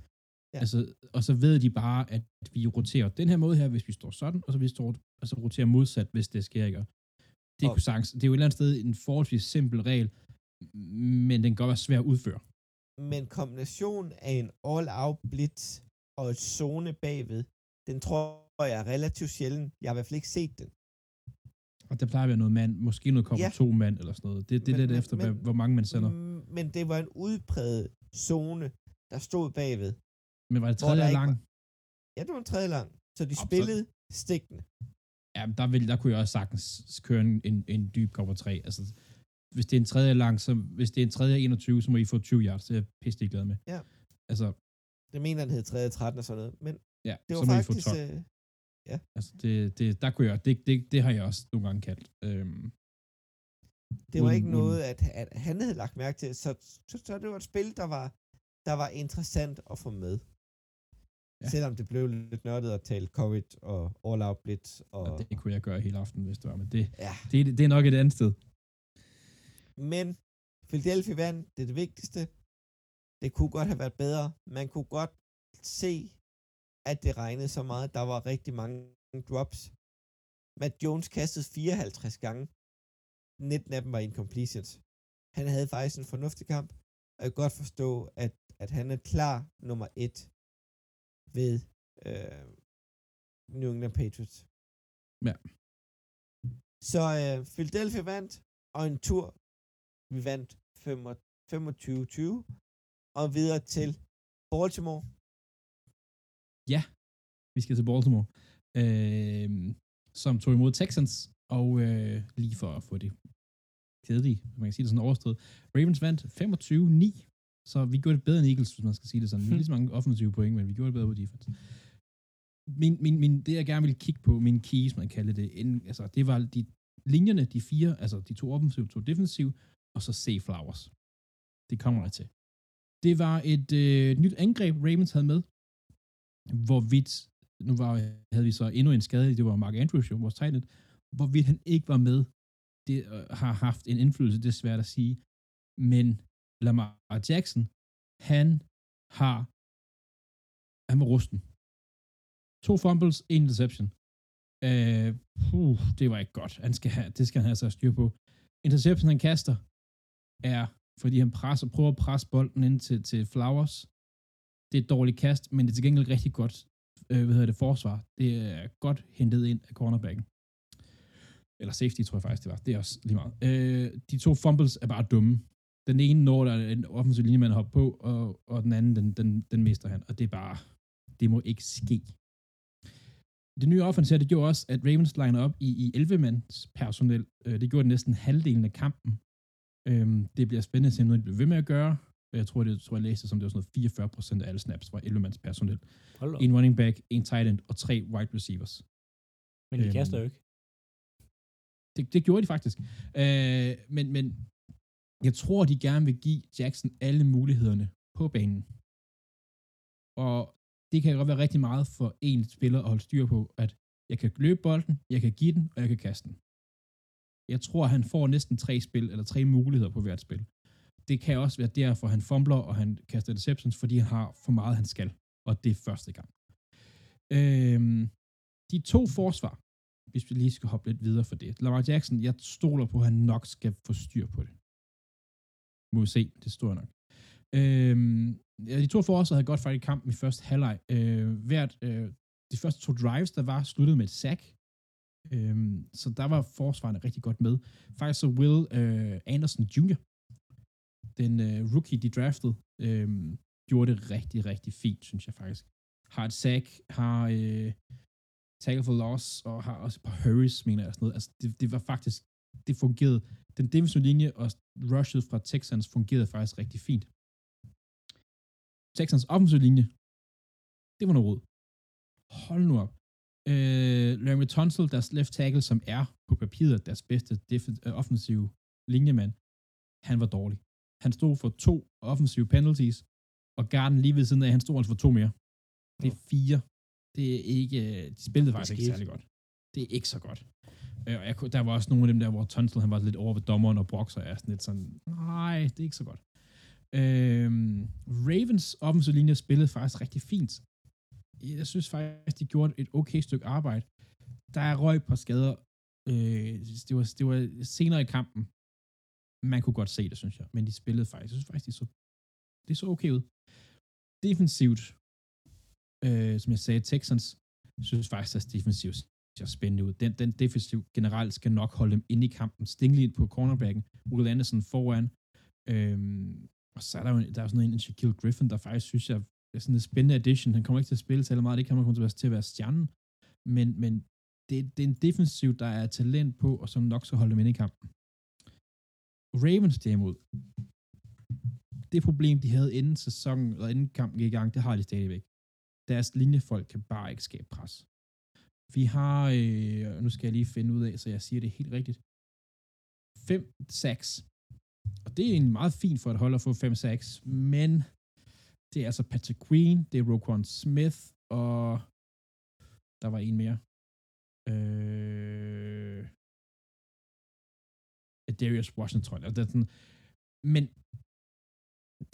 Ja. Altså, og så ved de bare, at vi roterer den her måde her, hvis vi står sådan, og så vi står, altså roterer modsat, hvis det sker, ikke? Det, Og- kunne sagtens, det er jo et eller andet sted en forholdsvis simpel regel, men den kan godt være svær at udføre. Men kombinationen af en all-out blitz og et zone bagved, den tror jeg er relativt sjældent. Jeg har i hvert fald ikke set den. Og der plejer at være noget mand, måske noget kommer Ja. to mand eller sådan noget. Det, det er lidt men- efter, men- hvad, hvor mange man sender. Mm, Men det var en udpræget zone, der stod bagved. Men var det tredje lang? Ja, det var en tredje lang. Så de så- spillede stikkende. Ja, men der, vil, der kunne jeg også sagtens køre en, en, en dyb cover 3. Altså, hvis det er en tredje lang, så hvis det er en tredje 21, så må I få 20 yards. Det er jeg pisse glad med. Ja. Altså, Det mener han hed tredje 13 og sådan noget. Men ja, det så var må I få faktisk... 12. Øh, Altså, det, det, der kunne jeg, det, det, det har jeg også nogle gange kaldt. Øhm, det var uden- ikke noget, at, at han havde lagt mærke til. Så, så, så det var et spil, der var, der var interessant at få med. Ja. Ja. Selvom det blev lidt nørdet at tale coverage og all-out blitz. Og, og det kunne jeg gøre hele aften, hvis det var. Men det, ja. det, det er nok et andet sted. Men Philadelphia vandt, det er det vigtigste. Det kunne godt have været bedre. Man kunne godt se, at det regnede så meget. Der var rigtig mange drops. Matt Jones kastede 54 gange. 19 af dem var incompletions. Han havde faktisk en fornuftig kamp, og jeg kan godt forstå, at, at han er klar nummer et ved øh, New England Patriots. Ja. Så øh, Philadelphia vandt, og en tur, vi vandt 25-20, og videre til Baltimore. Ja, vi skal til Baltimore, øh, som tog imod Texans, og øh, lige for at få det kedelige, man kan sige det sådan overstået, Ravens vandt 25-9, så vi gjorde det bedre end Eagles, hvis man skal sige det sådan. Vi har lige så mange offensive point, men vi gjorde det bedre på defense. Min, min, min, det jeg gerne ville kigge på, min keys, man kalder det, inden, altså, det var de linjerne, de fire, altså de to offensive, to defensive, og så Safe Flowers. Det kommer jeg til. Det var et øh, nyt angreb, Ravens havde med, hvorvidt, nu var, havde vi så endnu en skade, det var Mark Andrews, jo, vores tegnet, hvorvidt han ikke var med, det øh, har haft en indflydelse, det er svært at sige, men Lamar Jackson, han har, han var rusten. To fumbles, en interception. Øh, puh, det var ikke godt. Han skal have, det skal han have så styr på. Interception, han kaster, er, fordi han presser, prøver at presse bolden ind til, til Flowers. Det er et dårligt kast, men det er til gengæld rigtig godt, øh, hvad hedder det, forsvar. Det er godt hentet ind af cornerbacken. Eller safety, tror jeg faktisk, det var. Det er også lige meget. Øh, de to fumbles er bare dumme. Den ene når der er en offensiv linjemand hopper på, og, og den anden, den, den, den mister han. Og det er bare, det må ikke ske. Det nye offense her, det gjorde også, at Ravens liner op i, i 11-mands personel. Øh, det gjorde næsten halvdelen af kampen. Øhm, det bliver spændende at se, om de bliver ved med at gøre. Jeg tror, det, jeg tror, jeg læste, som det var sådan noget 44 procent af alle snaps var 11-mands personel. En running back, en tight end og tre wide receivers. Men de øhm, kaster jo ikke. Det, det gjorde de faktisk. Øh, men, men jeg tror, de gerne vil give Jackson alle mulighederne på banen. Og det kan godt være rigtig meget for en spiller at holde styr på, at jeg kan løbe bolden, jeg kan give den, og jeg kan kaste den. Jeg tror, han får næsten tre spil, eller tre muligheder på hvert spil. Det kan også være derfor, han fumbler, og han kaster interceptions, fordi han har for meget, han skal. Og det er første gang. Øhm, de to forsvar, hvis vi lige skal hoppe lidt videre for det. Lamar Jackson, jeg stoler på, at han nok skal få styr på det. Må vi se, det står nok. Øhm, ja, de to forsvar havde godt fat i kampen i første halvleg. Øh, hvert, øh, de første to drives, der var sluttet med et sack. Øhm, så der var forsvarerne rigtig godt med. Faktisk så Will øh, Anderson Jr., den øh, rookie, de draftede, øh, gjorde det rigtig, rigtig fint, synes jeg faktisk. Har et sack, har øh, tackle for loss, og har også et par hurries, mener jeg. Sådan noget. Altså, det, det var faktisk, det fungerede. Den defensive linje og rushet fra Texans fungerede faktisk rigtig fint. Texans offensive linje, det var noget råd. Hold nu op. Øh, Larry Tunsil, deres left tackle, som er på papiret deres bedste øh, offensive linjemand, han var dårlig. Han stod for to offensive penalties, og Garden lige ved siden af, han stod altså for to mere. Det er fire. Det er ikke, de spillede faktisk ikke særlig godt. Det er ikke så godt. Øh, og jeg, der var også nogle af dem der, hvor Tunsil, han var lidt over ved dommeren, og Broxer er sådan lidt sådan, nej, det er ikke så godt. Øhm, Ravens offensive linje spillede faktisk rigtig fint. Jeg synes faktisk, de gjorde et okay stykke arbejde. Der er røg på skader. Øh, det, var, det var senere i kampen. Man kunne godt se det, synes jeg. Men de spillede faktisk. Jeg synes faktisk, det så, det så okay ud. Defensivt, øh, som jeg sagde, Texans, synes faktisk, at defensivt ser spændende ud. Den, den defensiv generelt skal nok holde dem inde i kampen. Stingley på cornerbacken, Will Anderson foran, øhm, og så er der jo der er sådan en, en Shaquille Griffin, der faktisk synes jeg er sådan en spændende addition. Han kommer ikke til at spille særlig meget, det kan man komme til at være stjernen. Men, men det, det er en defensiv, der er talent på, og som nok så holde dem inde i kampen. Ravens derimod, det problem, de havde inden sæsonen, og inden kampen gik i gang, det har de stadigvæk. Deres linjefolk kan bare ikke skabe pres. Vi har, øh, nu skal jeg lige finde ud af, så jeg siger det helt rigtigt, 5-6. og det er egentlig meget fint for et hold at få 5-6, men det er altså Patrick Queen, det er Roquan Smith, og der var en mere. Øh... Darius Washington, tror. Det er sådan, men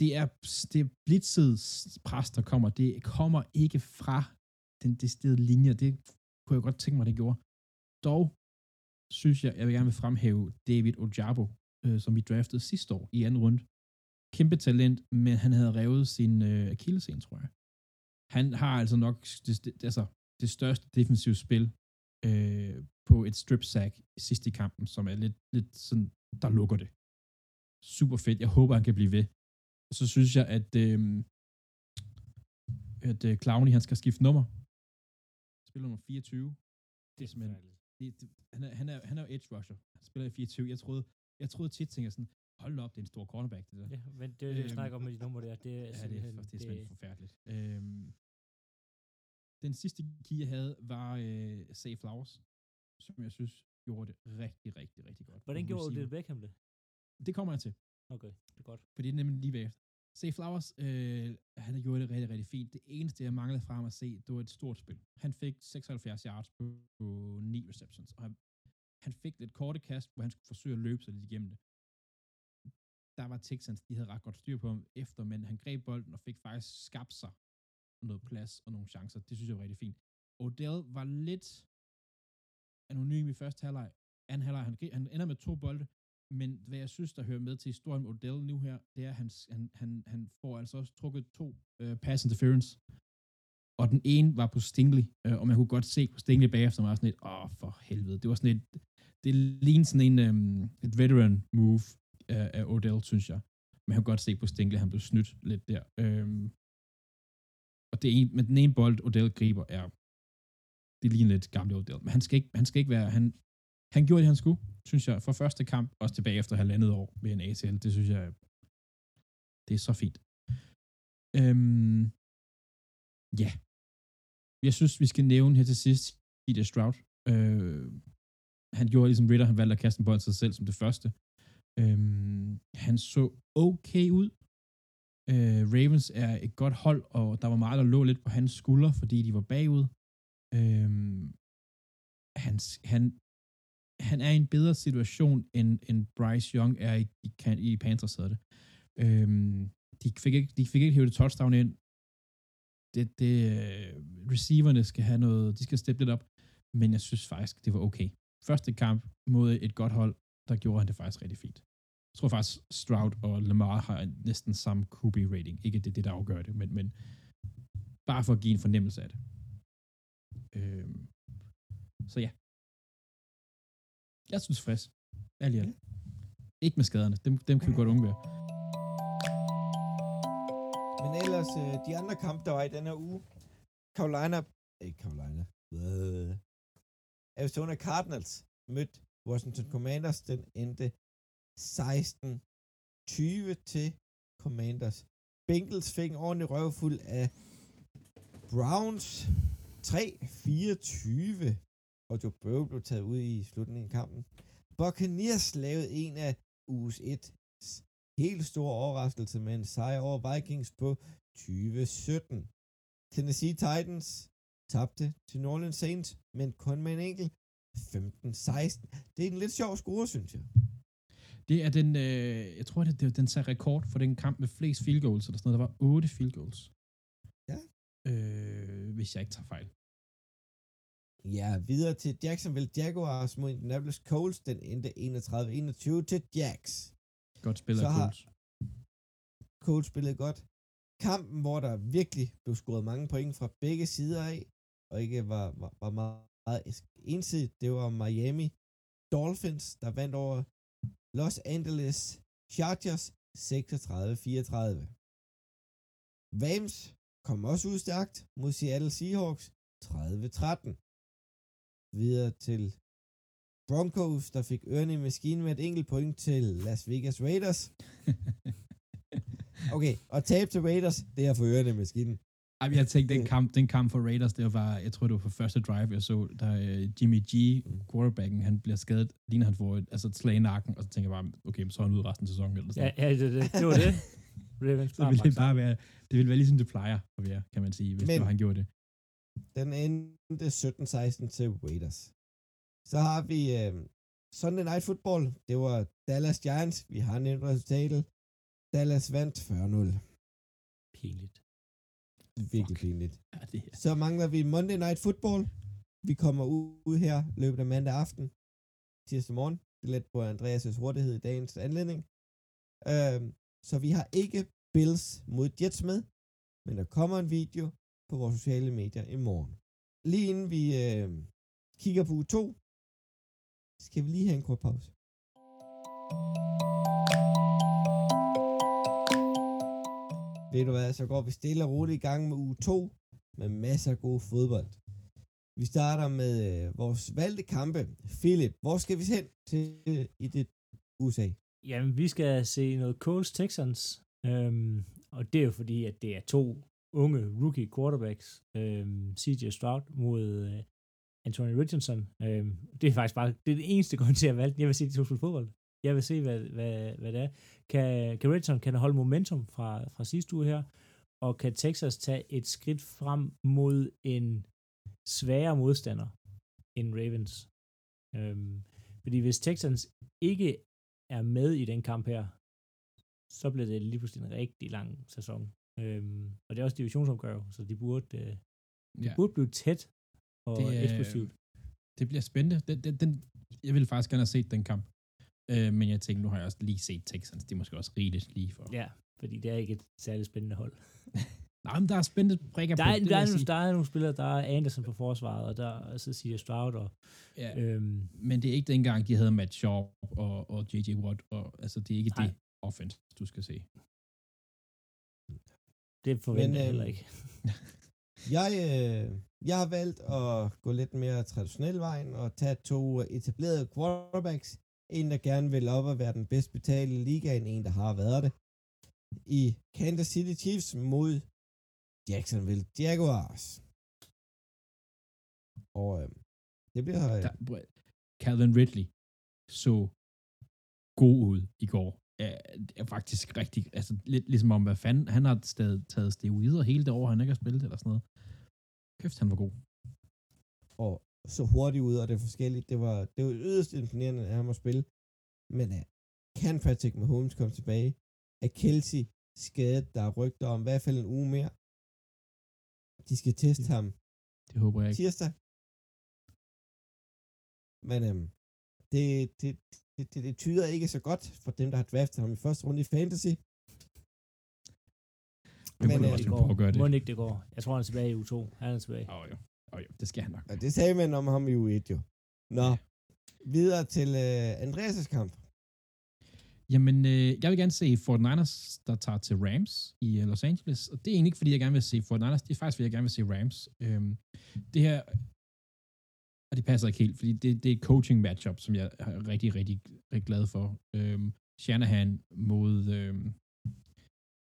det er, det er blitzet pres, der kommer. Det kommer ikke fra den deciderede linje. Det kunne jeg godt tænke mig, det gjorde. Dog synes jeg, jeg vil gerne vil fremhæve David Ojabo, øh, som vi draftede sidste år i anden runde. Kæmpe talent, men han havde revet sin øh, akillesen, tror jeg. Han har altså nok det, det, altså, det største defensive spil øh, på et strip sack sidst i kampen, som er lidt, lidt sådan, der lukker det. Super fedt. Jeg håber, han kan blive ved. Og så synes jeg, at, øh, at øh, Clowney, han skal skifte nummer. Spiller nummer 24. Det er simpelthen- Det, det, han, er, han, er, han er jo edge rusher. Han spiller i 24. Jeg troede, jeg troede tit, tænkte jeg sådan, hold op, det er en stor cornerback, det der. Ja, men det er det, jeg Øhm, snakker om med de numre der. Det er Ja, det er, det er simpelthen forfærdeligt. Øhm, den sidste key, jeg havde, var øh, Say Flowers, som jeg synes gjorde det rigtig, rigtig, rigtig godt. Hvordan gjorde det Beckham det? Det kommer jeg til, Okay, det er godt. for det er nemlig lige bagefter. Say Flowers, øh, han har gjort det rigtig, rigtig fint. Det eneste, jeg manglede fra ham at se, det var et stort spil. Han fik 76 yards på, på 9 receptions, og han, han fik lidt korte kast, hvor han skulle forsøge at løbe sig lidt igennem det. Der var Texans, de havde ret godt styr på ham efter, men han greb bolden og fik faktisk skabt sig noget plads og nogle chancer. Det synes jeg var rigtig fint. Odell var lidt anonym i første halvleg. Anden halvleg, han, han ender med to bolde, men hvad jeg synes, der hører med til historien med Odell nu her, det er, at han, han, han, han får altså også trukket to øh, pass interference. Og den ene var på Stingley, øh, og man kunne godt se på Stingley bagefter, var sådan et, åh, for helvede. Det var sådan et, det lignede sådan en, øhm, et veteran move af, af Odell, synes jeg. Man kan godt se på Stingley, han blev snydt lidt der. Øhm, og det ene, men den ene bold, Odell griber, er, det ligner lidt gamle Odell. Men han skal ikke, han skal ikke være, han, han gjorde det, han skulle, synes jeg, for første kamp, også tilbage efter halvandet år med en ACL. Det synes jeg, det er så fint. Øhm, ja. Jeg synes, vi skal nævne her til sidst C.J. Stroud. Øh, han gjorde ligesom Ritter, han valgte at kaste en bold til sig selv som det første. Øhm, han så okay ud. Øh, Ravens er et godt hold, og der var meget, der lå lidt på hans skuldre, fordi de var bagud. Øhm, han, han, han er i en bedre situation, end, end Bryce Young er i, i, i Panthers, hedder det. Øhm, de, fik ikke, de fik ikke hævet touchdown ind. Det, det, øh, receiverne skal have noget, de skal steppe lidt op, men jeg synes faktisk, det var okay. Første kamp mod et godt hold, der gjorde han det faktisk rigtig fint. Jeg tror faktisk, Stroud og Lamar har næsten samme QB-rating. Ikke det, det der afgør det, men, men bare for at give en fornemmelse af det. Øhm, så ja. Jeg synes frisk. Alt. Ikke med skaderne. Dem, dem kan vi godt undvære. Men ellers, øh, de andre kampe, der var i den her uge, Carolina, ikke Carolina, øh, Arizona Cardinals mødte Washington Commanders, den endte 16-20 til Commanders. Bengals fik en ordentlig røvfuld af Browns 3-24, og Joe Burrow blev taget ud i slutningen af kampen. Buccaneers lavede en af uges 1 helt stor overraskelse med en sejr over Vikings på 2017. Tennessee Titans tabte til New Orleans Saints, men kun med en enkelt 15-16. Det er en lidt sjov score, synes jeg. Det er den, øh, jeg tror, det, det, den satte rekord for den kamp med flest field goals, eller sådan noget. Der var 8 field goals. Øh, hvis jeg ikke tager fejl. Ja, videre til Jacksonville Jaguars mod Indianapolis Colts. Den endte 31-21 til Jacks. Godt spillet Så har- Colts. Colts spillede godt. Kampen, hvor der virkelig blev scoret mange point fra begge sider af, og ikke var, var, var meget, meget ensidigt, det var Miami Dolphins, der vandt over Los Angeles Chargers 36-34. Rams kom også ud stærkt mod Seattle Seahawks 30-13. Videre til Broncos, der fik ørerne i maskinen med et enkelt point til Las Vegas Raiders. Okay, og tab til Raiders, det er for ørerne i maskinen. Ej, men jeg tænkte, den kamp, den kamp for Raiders, det var, jeg tror, det var på første drive, jeg så, der uh, Jimmy G, quarterbacken, han bliver skadet, ligner han får et, altså et slag i nakken, og så tænker jeg bare, okay, så er han ude resten af sæsonen, eller sådan Ja, ja det, det, det var det. Ravens Så ville det bare være, det ville være ligesom det plejer at være, kan man sige, hvis Men- Men, han gjorde det. Den endte 17-16 til Raiders. Så har vi øh, Sunday Night Football. Det var Dallas Giants. Vi har nævnt resultatet. Dallas vandt 40-0. Pinligt. Virkelig Fuck. pinligt. Ja, det er. Så mangler vi Monday Night Football. Vi kommer ud her løbet af mandag aften. Tirsdag morgen. Det er lidt på Andreas' hurtighed i dagens anledning. Øhm, så vi har ikke Bills mod Jets med, men der kommer en video på vores sociale medier i morgen. Lige inden vi øh, kigger på uge 2, skal vi lige have en kort pause. Ved du hvad, så går vi stille og roligt i gang med uge 2 med masser af god fodbold. Vi starter med øh, vores valgte kampe. Philip, hvor skal vi hen til øh, i det USA? Jamen, vi skal se noget Coles Texans, øhm, og det er jo fordi, at det er to unge rookie quarterbacks, øhm, CJ Stroud mod øh, Anthony Richardson. Øhm, det er faktisk bare det, er det eneste grund til, at jeg valgte. Jeg vil se de to spille fodbold. Jeg vil se, hvad, hvad, hvad det er. Kan, kan Richardson kan holde momentum fra, fra sidste uge her, og kan Texas tage et skridt frem mod en sværere modstander end Ravens? Øhm, fordi hvis Texans ikke er med i den kamp her, så bliver det lige pludselig en rigtig lang sæson. Øhm, og det er også divisionsopgør, så de burde, øh, de Ja. burde blive tæt og Det er- eksplosivt. Det bliver spændende. Den, den, den, jeg ville faktisk gerne have set den kamp. Øh, men jeg tænkte, nu har jeg også lige set Texans. Det er måske også rigeligt lige for. Ja, fordi det er ikke et særligt spændende hold. Nej, men der er spændende prikker Der på. er, det vil der, er, jeg nogle, der er nogle spillere, der er Anderson på forsvaret, og der er altså siger Stroud, og Ja, øhm, men det er ikke dengang, de havde Matt Shaw og, og J.J. Watt. Og, altså, det er ikke Nej. det offense, du skal se. det forventer jeg øhm, heller ikke. Jeg, øh, jeg har valgt at gå lidt mere traditionel vejen og tage to etablerede quarterbacks. En, der gerne vil op og være den bedst betalte i ligaen, en, der har været det. I Kansas City Chiefs mod Jacksonville Jaguars. Og øh, det bliver... Øh, Der, Calvin Ridley så god ud i går. Er, er faktisk rigtig, altså lidt ligesom om, hvad fanden, han har stadig taget steroider hele det år, han ikke har spillet eller sådan noget. Kæft, han var god. og så hurtigt ud, og det er forskelligt. Det var, det var yderst imponerende af ham at spille. Men uh, kan Patrick Mahomes komme tilbage? Er Kelsey skadet? Der er rygter om i hvert fald en uge mere. De skal teste ham Det håber jeg ikke. tirsdag. Men øhm, det, det, det, det, det tyder ikke så godt for dem, der har draftet ham i første runde i Fantasy. Men, Men, men øh, også det prøve at gøre det. Må ikke det går. Jeg tror, han er tilbage i U2. Han er tilbage. Åh oh, jo. Oh, jo, det skal han nok. Og det sagde man om ham i U1 jo. Nå, videre til øh, Andreas' kamp. Jamen, øh, jeg vil gerne se 49ers, der tager til Rams i øh, Los Angeles. Og det er egentlig ikke, fordi jeg gerne vil se 49ers. Det er faktisk, fordi jeg gerne vil se Rams. Øhm, det her, og det passer ikke helt, fordi det, det er et coaching matchup, som jeg er rigtig, rigtig, rigtig glad for. Øhm, Shanahan mod, øhm,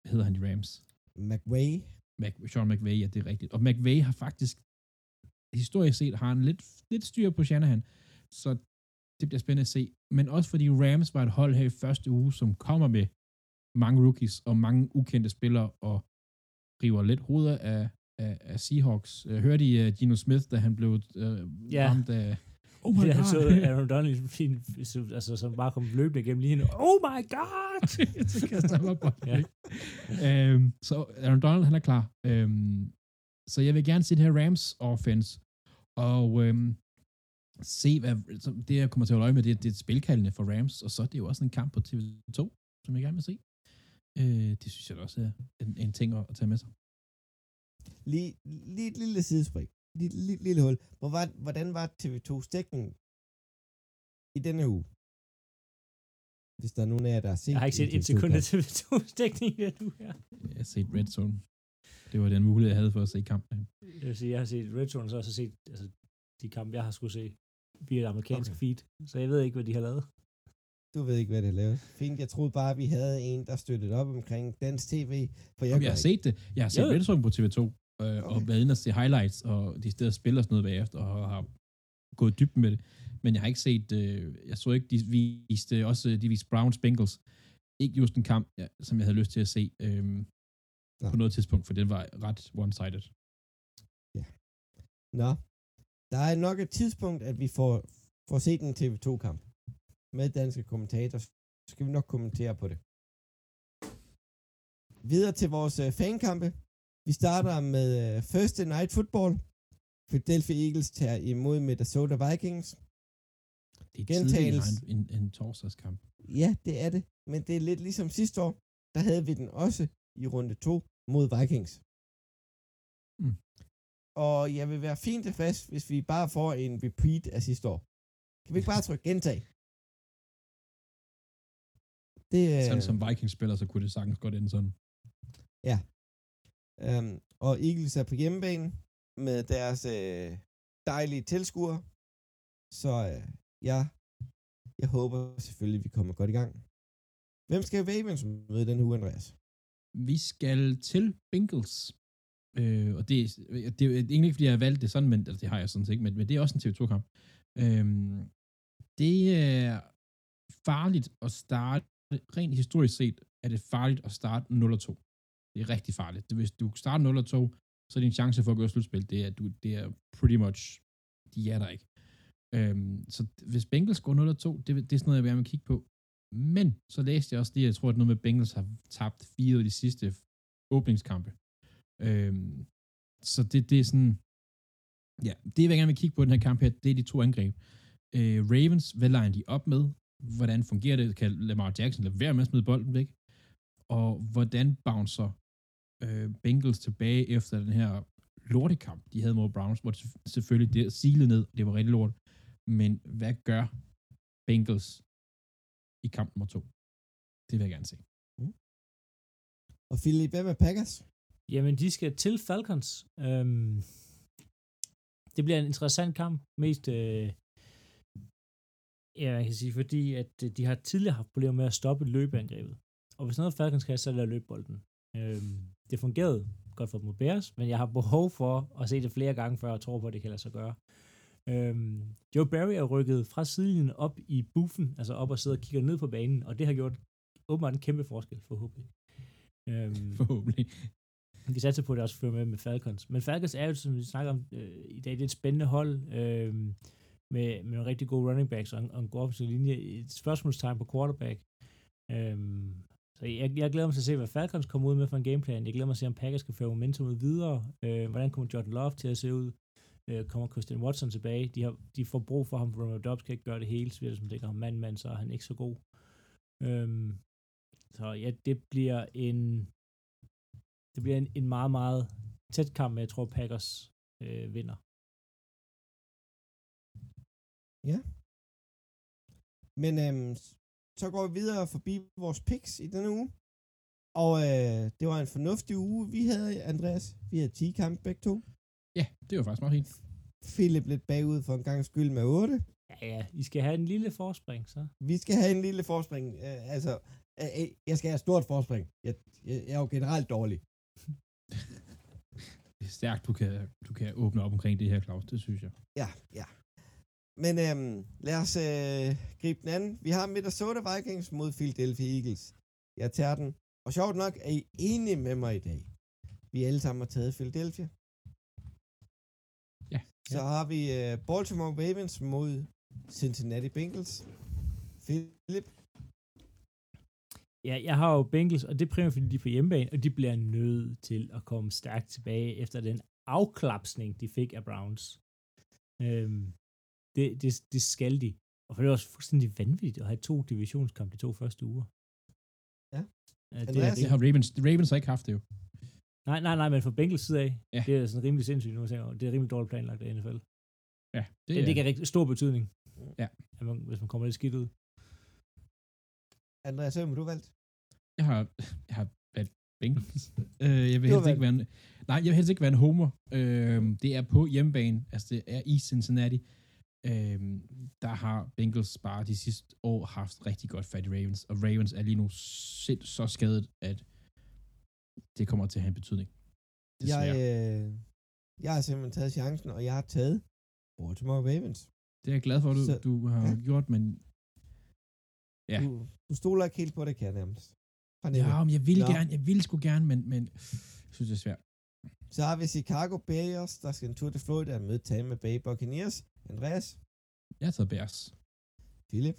hvad hedder han i Rams? McVay. Mac, Sean McVay, ja, det er rigtigt. Og McVay har faktisk, historisk set, har han lidt, lidt styr på Shanahan. Så det bliver spændende at se. Men også fordi Rams var et hold her i første uge, som kommer med mange rookies og mange ukendte spillere og river lidt hoveder af, af, af Seahawks. Jeg hørte I uh, Gino Smith, da han blev uh, Ja. ramt af... Oh my er god! så Aaron Donald, altså, som bare kom løbende gennem lige. Oh my god! så kaster han bolden, Ja. øhm, så Aaron Donald, han er klar. Øhm, så jeg vil gerne se det her Rams offense, og øhm, se, hvad så det jeg kommer til at holde øje med, det, er- det er spilkaldende for Rams, og så er det jo også en kamp på TV2, som jeg gerne vil se. Øh, det synes jeg også er en, en ting at, at tage med sig. Lige, lige et lille sidespring. Lige, lige, lille hul. Hvor var, hvordan var TV2's dækning i denne uge? Hvis der er nogen af jer, der har set Jeg har ikke set en et sekund af TV2-kamp. TV2's dækning nu her. Jeg har set Red Zone. Det var den mulighed, jeg havde for at se kampen. Jeg vil sige, jeg har set Red Zone, så har jeg set altså, de kampe, jeg har skulle se via et amerikansk Okay. feed. Så jeg ved ikke, hvad de har lavet. Du ved ikke, hvad det er lavet. Fint, jeg troede bare, at vi havde en, der støttede op omkring dansk tv. For jeg, Jeg, jeg har ikke. set det. Jeg har set Zone på TV2, øh, okay. og været inde og se highlights, og de steder spiller sådan noget bagefter, og har gået dybden med det. Men jeg har ikke set, øh, jeg så ikke, de viste også, de viste Browns Bengals. Ikke just en kamp, ja, som jeg havde lyst til at se øh, Nå. på noget tidspunkt, for den var ret one-sided. Nå, der er nok et tidspunkt, at vi får, får set en TV2-kamp med danske kommentatorer. Så skal vi nok kommentere på det. Videre til vores øh, fankampe. Vi starter med øh, Thursday Night Football. Philadelphia Eagles tager imod Minnesota Vikings. Det er tidligere en, en, en torsdagskamp. Ja, det er det. Men det er lidt ligesom sidste år. Der havde vi den også i runde 2 mod Vikings. Mm. Og jeg vil være fint tilfreds, hvis vi bare får en repeat af sidste år. Kan vi ikke bare trykke gentag? Det, øh, Sådan som Vikings spiller, så kunne det sagtens godt ende sådan. øhm, og Eagles er på hjemmebane med deres øh, dejlige tilskuere. Så øh, ja, jeg håber selvfølgelig, vi kommer godt i gang. Hvem skal Ravens møde denne uge, Andreas? Vi skal til Bengals. Øh, og det, det er egentlig ikke, fordi jeg har valgt det sådan, men altså, det har jeg sådan set ikke, men, men det er også en TV2-kamp. Øh, det er farligt at starte, rent historisk set, er det farligt at starte 0-2. Det er rigtig farligt. Hvis du starter 0-2, så er din chance for at gå i slutspil, det er, du, det er pretty much, de er der ikke. Øhm, så hvis Bengals går 0-2, det, det er sådan noget, jeg vil gerne kigge på. Men så læste jeg også lige, jeg tror, at noget med Bengals har tabt fire af de sidste åbningskampe. Øhm, så det, det er sådan, ja, det er jeg gerne vil kigge på den her kamp her, det er de to angreb. Øh, Ravens, hvad leger de op med? Hvordan fungerer det? Kan Lamar Jackson lade være med at smide bolden væk? Og hvordan bouncer øh, Bengals tilbage efter den her lortekamp, de havde mod Browns, hvor det selvfølgelig det silede ned, det var rigtig lort. Men hvad gør Bengals i kamp nummer to? Det vil jeg gerne se. Mm. Og Philip, hvad med Packers? Jamen, de skal til Falcons. Øhm, det bliver en interessant kamp. Mest, øh, ja, jeg kan sige, fordi at øh, de har tidligere haft problemer med at stoppe løbeangrebet. Og hvis noget Falcons kan, så er det løbe bolden. Øhm, det fungerede godt for dem mod Bears, men jeg har behov for at se det flere gange, før jeg tror på, at det kan lade sig gøre. Øhm, Joe Barry er rykket fra sidelinjen op i buffen, altså op og sidder og kigger ned på banen, og det har gjort åbenbart en kæmpe forskel, forhåbentlig. Øhm, Forhåbentlig vi satser på, at det også fører med med Falcons. Men Falcons er jo, som vi snakker om øh, i dag, det er et spændende hold øh, med, med nogle rigtig gode running backs og en, og en god offensiv linje. Et spørgsmålstegn på quarterback. Øh, så jeg, jeg glæder mig til at se, hvad Falcons kommer ud med for en gameplan. Jeg glæder mig til at se, om Packers skal føre momentum ud videre. Øh, hvordan kommer Jordan Love til at se ud? Øh, kommer Christian Watson tilbage? De, har, de får brug for ham, for Ronald Dobbs kan ikke gøre det hele, så det, man tænker mand-mand, så er han ikke så god. Øh, så ja, det bliver en det bliver en, en meget, meget tæt kamp, men jeg tror, Packers øh, vinder. Ja. Men øhm, så går vi videre forbi vores picks i denne uge. Og øh, det var en fornuftig uge, vi havde, Andreas. Vi havde 10 kampe begge to. Ja, det var faktisk meget fint. Philip lidt bagud for en gang skyld med 8. Ja, ja, I skal have en lille forspring, så. Vi skal have en lille forspring. Øh, altså, øh, øh, jeg skal have et stort forspring. Jeg, jeg, jeg er jo generelt dårlig. Det er stærkt, du kan, du kan åbne op omkring det her, Claus. Det synes jeg. Ja, ja. Men øhm, lad os øh, gribe den anden. Vi har Minnesota Vikings mod Philadelphia Eagles. Jeg tager den. Og sjovt nok er I enige med mig i dag. Vi alle sammen har taget Philadelphia. Ja. Så har vi øh, Baltimore Ravens mod Cincinnati Bengals. Philip. Ja, jeg har jo Bengals, og det er primært, fordi de er på hjemmebane, og de bliver nødt til at komme stærkt tilbage efter den afklapsning, de fik af Browns. Øhm, det, det, det skal de. Og for det er også fuldstændig vanvittigt at have to divisionskampe de to første uger. Ja. ja det, er, Andreas? Det det, har Ravens, Ravens har ikke haft det jo. nej, nej, nej, men fra Bengals side af, Ja. det er sådan rimelig sindssygt, nu, jeg det er rimelig dårligt planlagt af NFL. Ja, Det, er, det kan rigtig stor betydning, Ja. at man, hvis man kommer lidt skidt ud. Andreas, hvem har du valgt? Jeg har, jeg har valgt Bengals. øh, jeg vil helst ikke være en, nej, jeg vil helst ikke være en homer. Øh, det er på hjemmebane, altså det er i Cincinnati. Øh, der har Bengals bare de sidste år haft rigtig godt fat i Ravens, og Ravens er lige nu sind, så skadet, at det kommer til at have en betydning. Jeg, Desværre. øh, jeg har simpelthen taget chancen, og jeg har taget Baltimore Ravens. det er jeg glad for, at du, så- du har ja. gjort, men Ja. Du, du stoler ikke helt på det, kan jeg nærmest. Fornemme. ja, men jeg vil gerne, jeg vil sgu gerne, men, men jeg synes, det er svært. Så har vi Chicago Bears, der skal en tur til Florida og møde Tampa Bay Buccaneers. Andreas, Jeg har taget Bears. Philip,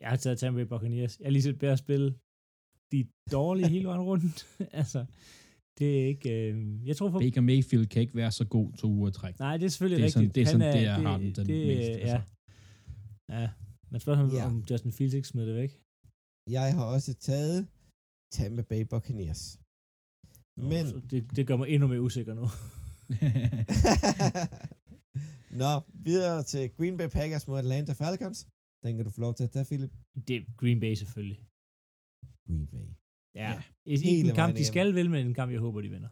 Jeg har taget Tampa Bay Buccaneers. Jeg har lige set Bears spille. De er dårlige hele vejen rundt. altså, det er ikke... Øh, jeg tror for... Baker Mayfield kan ikke være så god to uger træk. Nej, det er selvfølgelig Det er sådan- rigtigt. det er Han sådan, det er ham, den det, mest, Ja. altså. ja. Men spørgsmålet Ja. ja. om Justin Fields ikke smider det væk. Jeg har også taget Tampa Bay Buccaneers. Men, Så Det, det gør mig endnu mere usikker nu. Nå, videre til Green Bay Packers mod Atlanta Falcons. Den kan du få lov til at tage, Philip. Det er Green Bay selvfølgelig. Green Bay. Ja. Ja. Ikke Hele en kamp, de skal vinde, men en kamp, jeg håber, de vinder.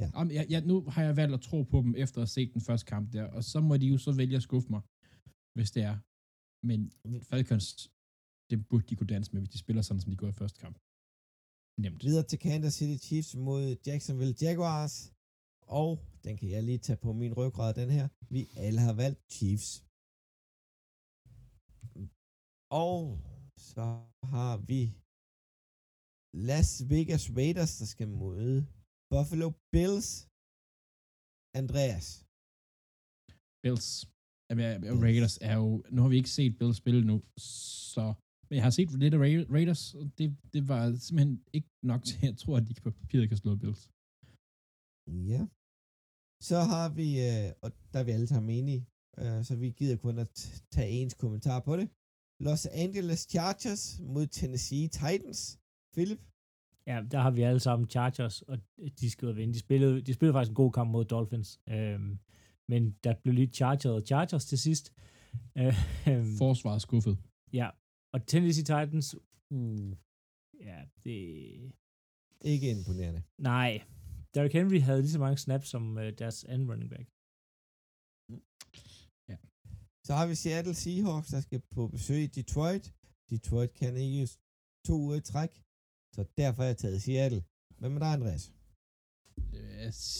Jamen, jeg, jeg, nu har jeg valgt at tro på dem, efter at have set den første kamp der, og så må de jo så vælge at skuffe mig, hvis det er. Men Falcons, det burde de kunne danse med, hvis de spiller sådan, som de gjorde i første kamp. Nemt. Videre til Kansas City Chiefs mod Jacksonville Jaguars. Og den kan jeg lige tage på min ryggrad, den her. Vi alle har valgt Chiefs. Og så har vi Las Vegas Raiders, der skal møde Buffalo Bills. Andreas. Bills. Jamen, Raiders er jo... Nu har vi ikke set Bills spille nu, så... Men jeg har set lidt af Ra- Raiders, og det, det var simpelthen ikke nok til, at jeg tror, at de på papiret kan slå Bills. Ja. Så har vi, øh, og der er vi alle sammen enige, øh, så vi gider kun at tage ens kommentar på det. Los Angeles Chargers mod Tennessee Titans. Philip? Ja, der har vi alle sammen Chargers, og de skal ud vinde. De spillede, de spillede faktisk en god kamp mod Dolphins, øhm, men der blev lige Chargers og Chargers til sidst. Øhm, Forsvaret skuffet. ja, og Tennessee Titans, uh, ja, det... Ikke imponerende. Nej, Derrick Henry havde lige så mange snaps som øh, deres anden running back. Så har vi Seattle Seahawks, der skal på besøg i Detroit. Detroit kan ikke to uger i træk, så derfor har jeg taget Seattle. Hvem er der, Andreas?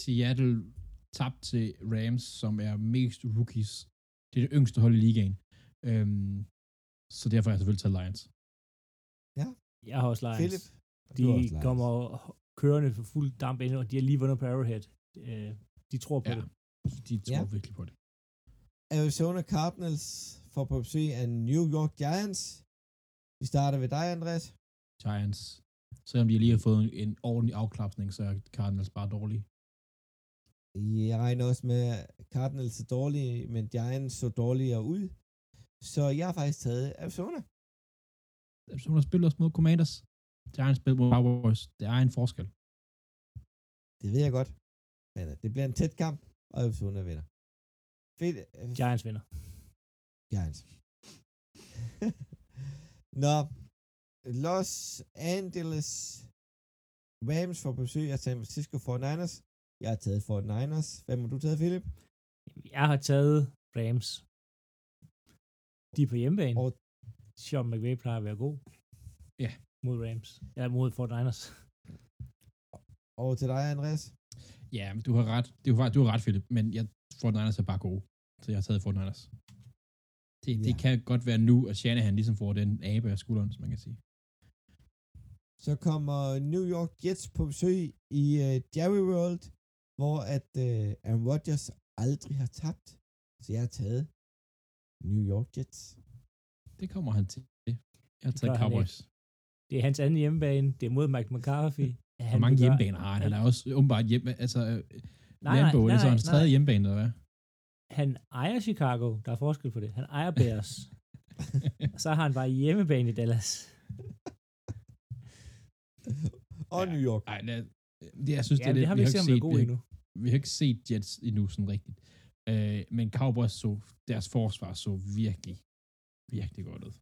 Seattle tabt til Rams, som er mest rookies. Det er det yngste hold i ligaen. Øhm, så derfor har jeg selvfølgelig taget Lions. Jeg har også Lions. Philip? de også Lions. kommer kørende for fuld damp ind, og de har lige vundet på Arrowhead. Øh, de tror på Ja. det. De tror Ja. virkelig på det. Arizona Cardinals får på besøg af New York Giants. Vi starter ved dig, Andreas. Giants. Selvom de lige har fået en, en ordentlig afklapsning, så er Cardinals bare dårlige. Jeg regner også med, at Cardinals er dårlige, men Giants så dårligere ud. Så jeg har faktisk taget Arizona. Arizona spiller også mod Commanders. Giants spiller mod Cowboys. Det er en forskel. Det ved jeg godt. Men øh, det bliver en tæt kamp, og Arizona vinder. Fedt. øh, Giants vinder. Giants. Nå, Los Angeles Rams får besøg af San Francisco 49ers. Jeg har taget 49ers. Hvem har du taget, Philip? Jeg har taget Rams. De er på hjemmebane. Og Sean McVay plejer at være god. Ja. Mod Rams. Ja, mod 49ers. over til dig, Andreas. Ja, men du har ret. Du har, du har ret, Philip. Men jeg, 49ers er bare gode. Så jeg har taget 49ers. Det, det Ja. kan godt være nu, at Shanahan ligesom får den abe af skulderen, som man kan sige. Så kommer New York Jets på besøg i uh, Jerry World, hvor at uh, Aaron Rodgers aldrig har tabt. Så jeg har taget New York Jets. Det kommer han til. Jeg har Det taget gør han Cowboys. Det er hans anden hjemmebane. Det er mod Mike McCarthy. Hvor mange hjemmebaner har han? Han er også åbenbart hjemme, altså Nej, nej, Lambo, nej, det er så nej, hans nej. tredje hjemmebane, eller hvad? Han ejer Chicago. Der er forskel på det. Han ejer Bears. Og så har han bare hjemmebane i Dallas. Og Ja. New York. Nej, det, det, jeg synes, Ja, det er det lidt, har vi ikke set, om det er god vi, endnu. vi har ikke set Jets endnu sådan rigtigt. Øh, men Cowboys så, deres forsvar så virkelig, virkelig godt ud.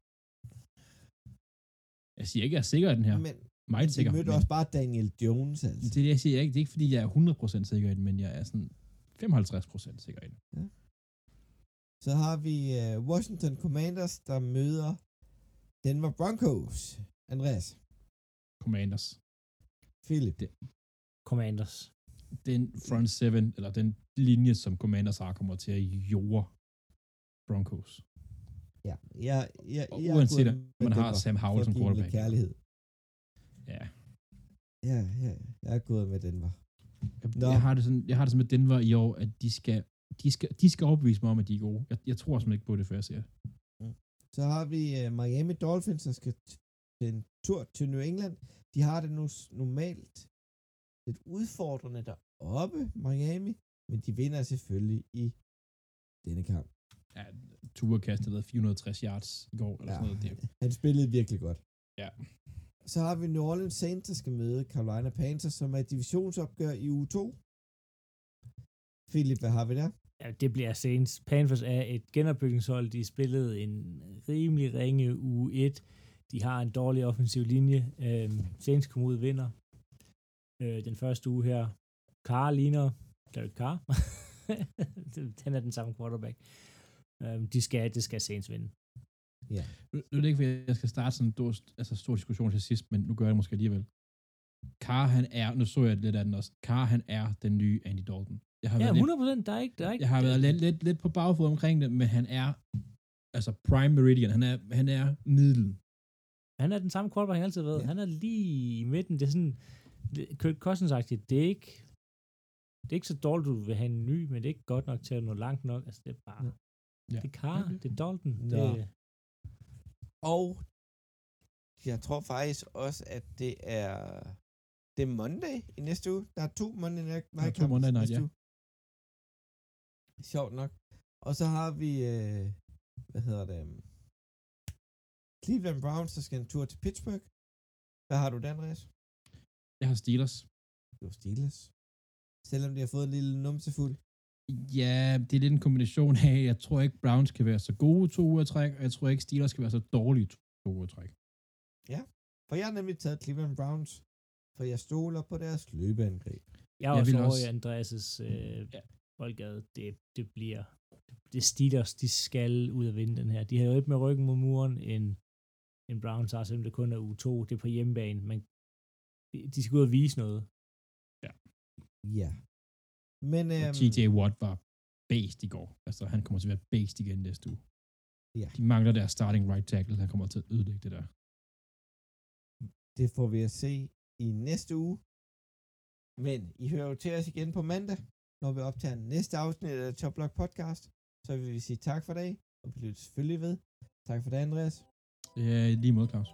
Jeg siger ikke, at jeg er sikker i den her. Men Meget sikker. mødte men også bare Daniel Jones, altså. Det er det, jeg siger ikke. Det er ikke, fordi jeg er 100% sikker i den, men jeg er sådan 55% sikker i den. Så har vi uh, Washington Commanders, der møder Denver Broncos. Andreas, Commanders. Philip. Commanders. Den front seven, eller den linje, som Commanders har, kommer til at jorde Broncos. Ja, jeg, jeg, jeg uanset med man har Sam Howell som at quarterback. kærlighed. Ja. Ja, ja, jeg er gået med Denver. Jeg, Nå. jeg, har det sådan, jeg har det sådan med Denver i år, at de skal, de skal, de skal overbevise mig om, at de er gode. Jeg, jeg tror simpelthen ikke på det, før jeg ser det. Så har vi uh, Miami Dolphins, der skal til en tur til New England. De har det nu normalt lidt udfordrende deroppe, Miami, men de vinder selvfølgelig i denne kamp. Ja, Tua kastede været 460 yards i går, eller sådan noget. Det, Han spillede virkelig godt. Ja. Så har vi New Orleans Saints, der skal møde Carolina Panthers, som er et divisionsopgør i uge 2. Philip, hvad har vi der? Ja, det bliver Saints. Panthers er et genopbygningshold. De spillede en rimelig ringe uge 1. De har en dårlig offensiv linje. Øhm, Saints kommer ud og vinder øh, den første uge her. Carr ligner Derek Carr. Han er den samme quarterback. Øhm, de skal, det skal Saints vinde. Ja. Nu, nu er det ikke, fordi jeg skal starte sådan en stor, altså stor diskussion til sidst, men nu gør jeg det måske alligevel. Carr, han er, nu så jeg lidt af den også, Carr, han er den nye Andy Dalton. Jeg har Ja, været 100 lidt, procent. Der er ikke, der er ikke, jeg har været lidt, lidt, lidt på bagfod omkring det, men han er, altså prime meridian, han er, han er middel. Han er den samme quarterback, han altid har været. Ja. Han er lige i midten. Det er sådan, Kirk Cousins sagt, det er ikke, det er ikke så dårligt, du vil have en ny, men det er ikke godt nok til at nå langt nok. Altså, det er bare, Ja. Ja. det er Carr, Ja, det- er Dalton. Nå. Det, Og jeg tror faktisk også, at det er det er Monday i næste uge. Der er to Monday Night Der er to Monday Night, ja. uge. Sjovt nok. Og så har vi, øh, hvad hedder det, um, Cleveland Browns, der skal en tur til Pittsburgh. Hvad har du der, Andreas? Jeg har Steelers. Det var Steelers. Selvom de har fået en lille numsefuld. Ja, det er lidt en kombination af, jeg tror ikke Browns kan være så gode to uger træk, og jeg tror ikke Steelers kan være så dårlige to uger i træk. For jeg har nemlig taget Cleveland Browns, for jeg stoler på deres løbeangreb. jeg er Jeg også over også- i Andreas' øh, Ja. boldgade. Det, det bliver, det Steelers, de skal ud og vinde den her. De har jo ikke med ryggen mod muren, en, en Browns har, selvom det kun er uge 2. Det er på hjemmebane, men de, skal ud og vise noget. Ja. Men Og øhm, TJ Watt var based i går. Altså, han kommer til at være based igen næste uge. Ja. De mangler deres starting right tackle, han kommer til at ødelægge det der. det får vi at se i næste uge. Men I hører jo til os igen på mandag, når vi optager næste afsnit af Top Block Podcast. Så vil vi sige tak for dag, og vi lytter selvfølgelig ved. Tak for det, Andreas. Ja, lige mod Claus.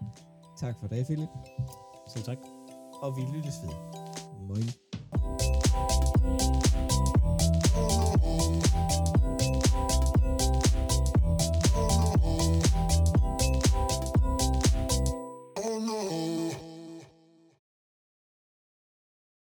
Tak for dag, Philip. Så tak. Og vi lyttes ved. Moin.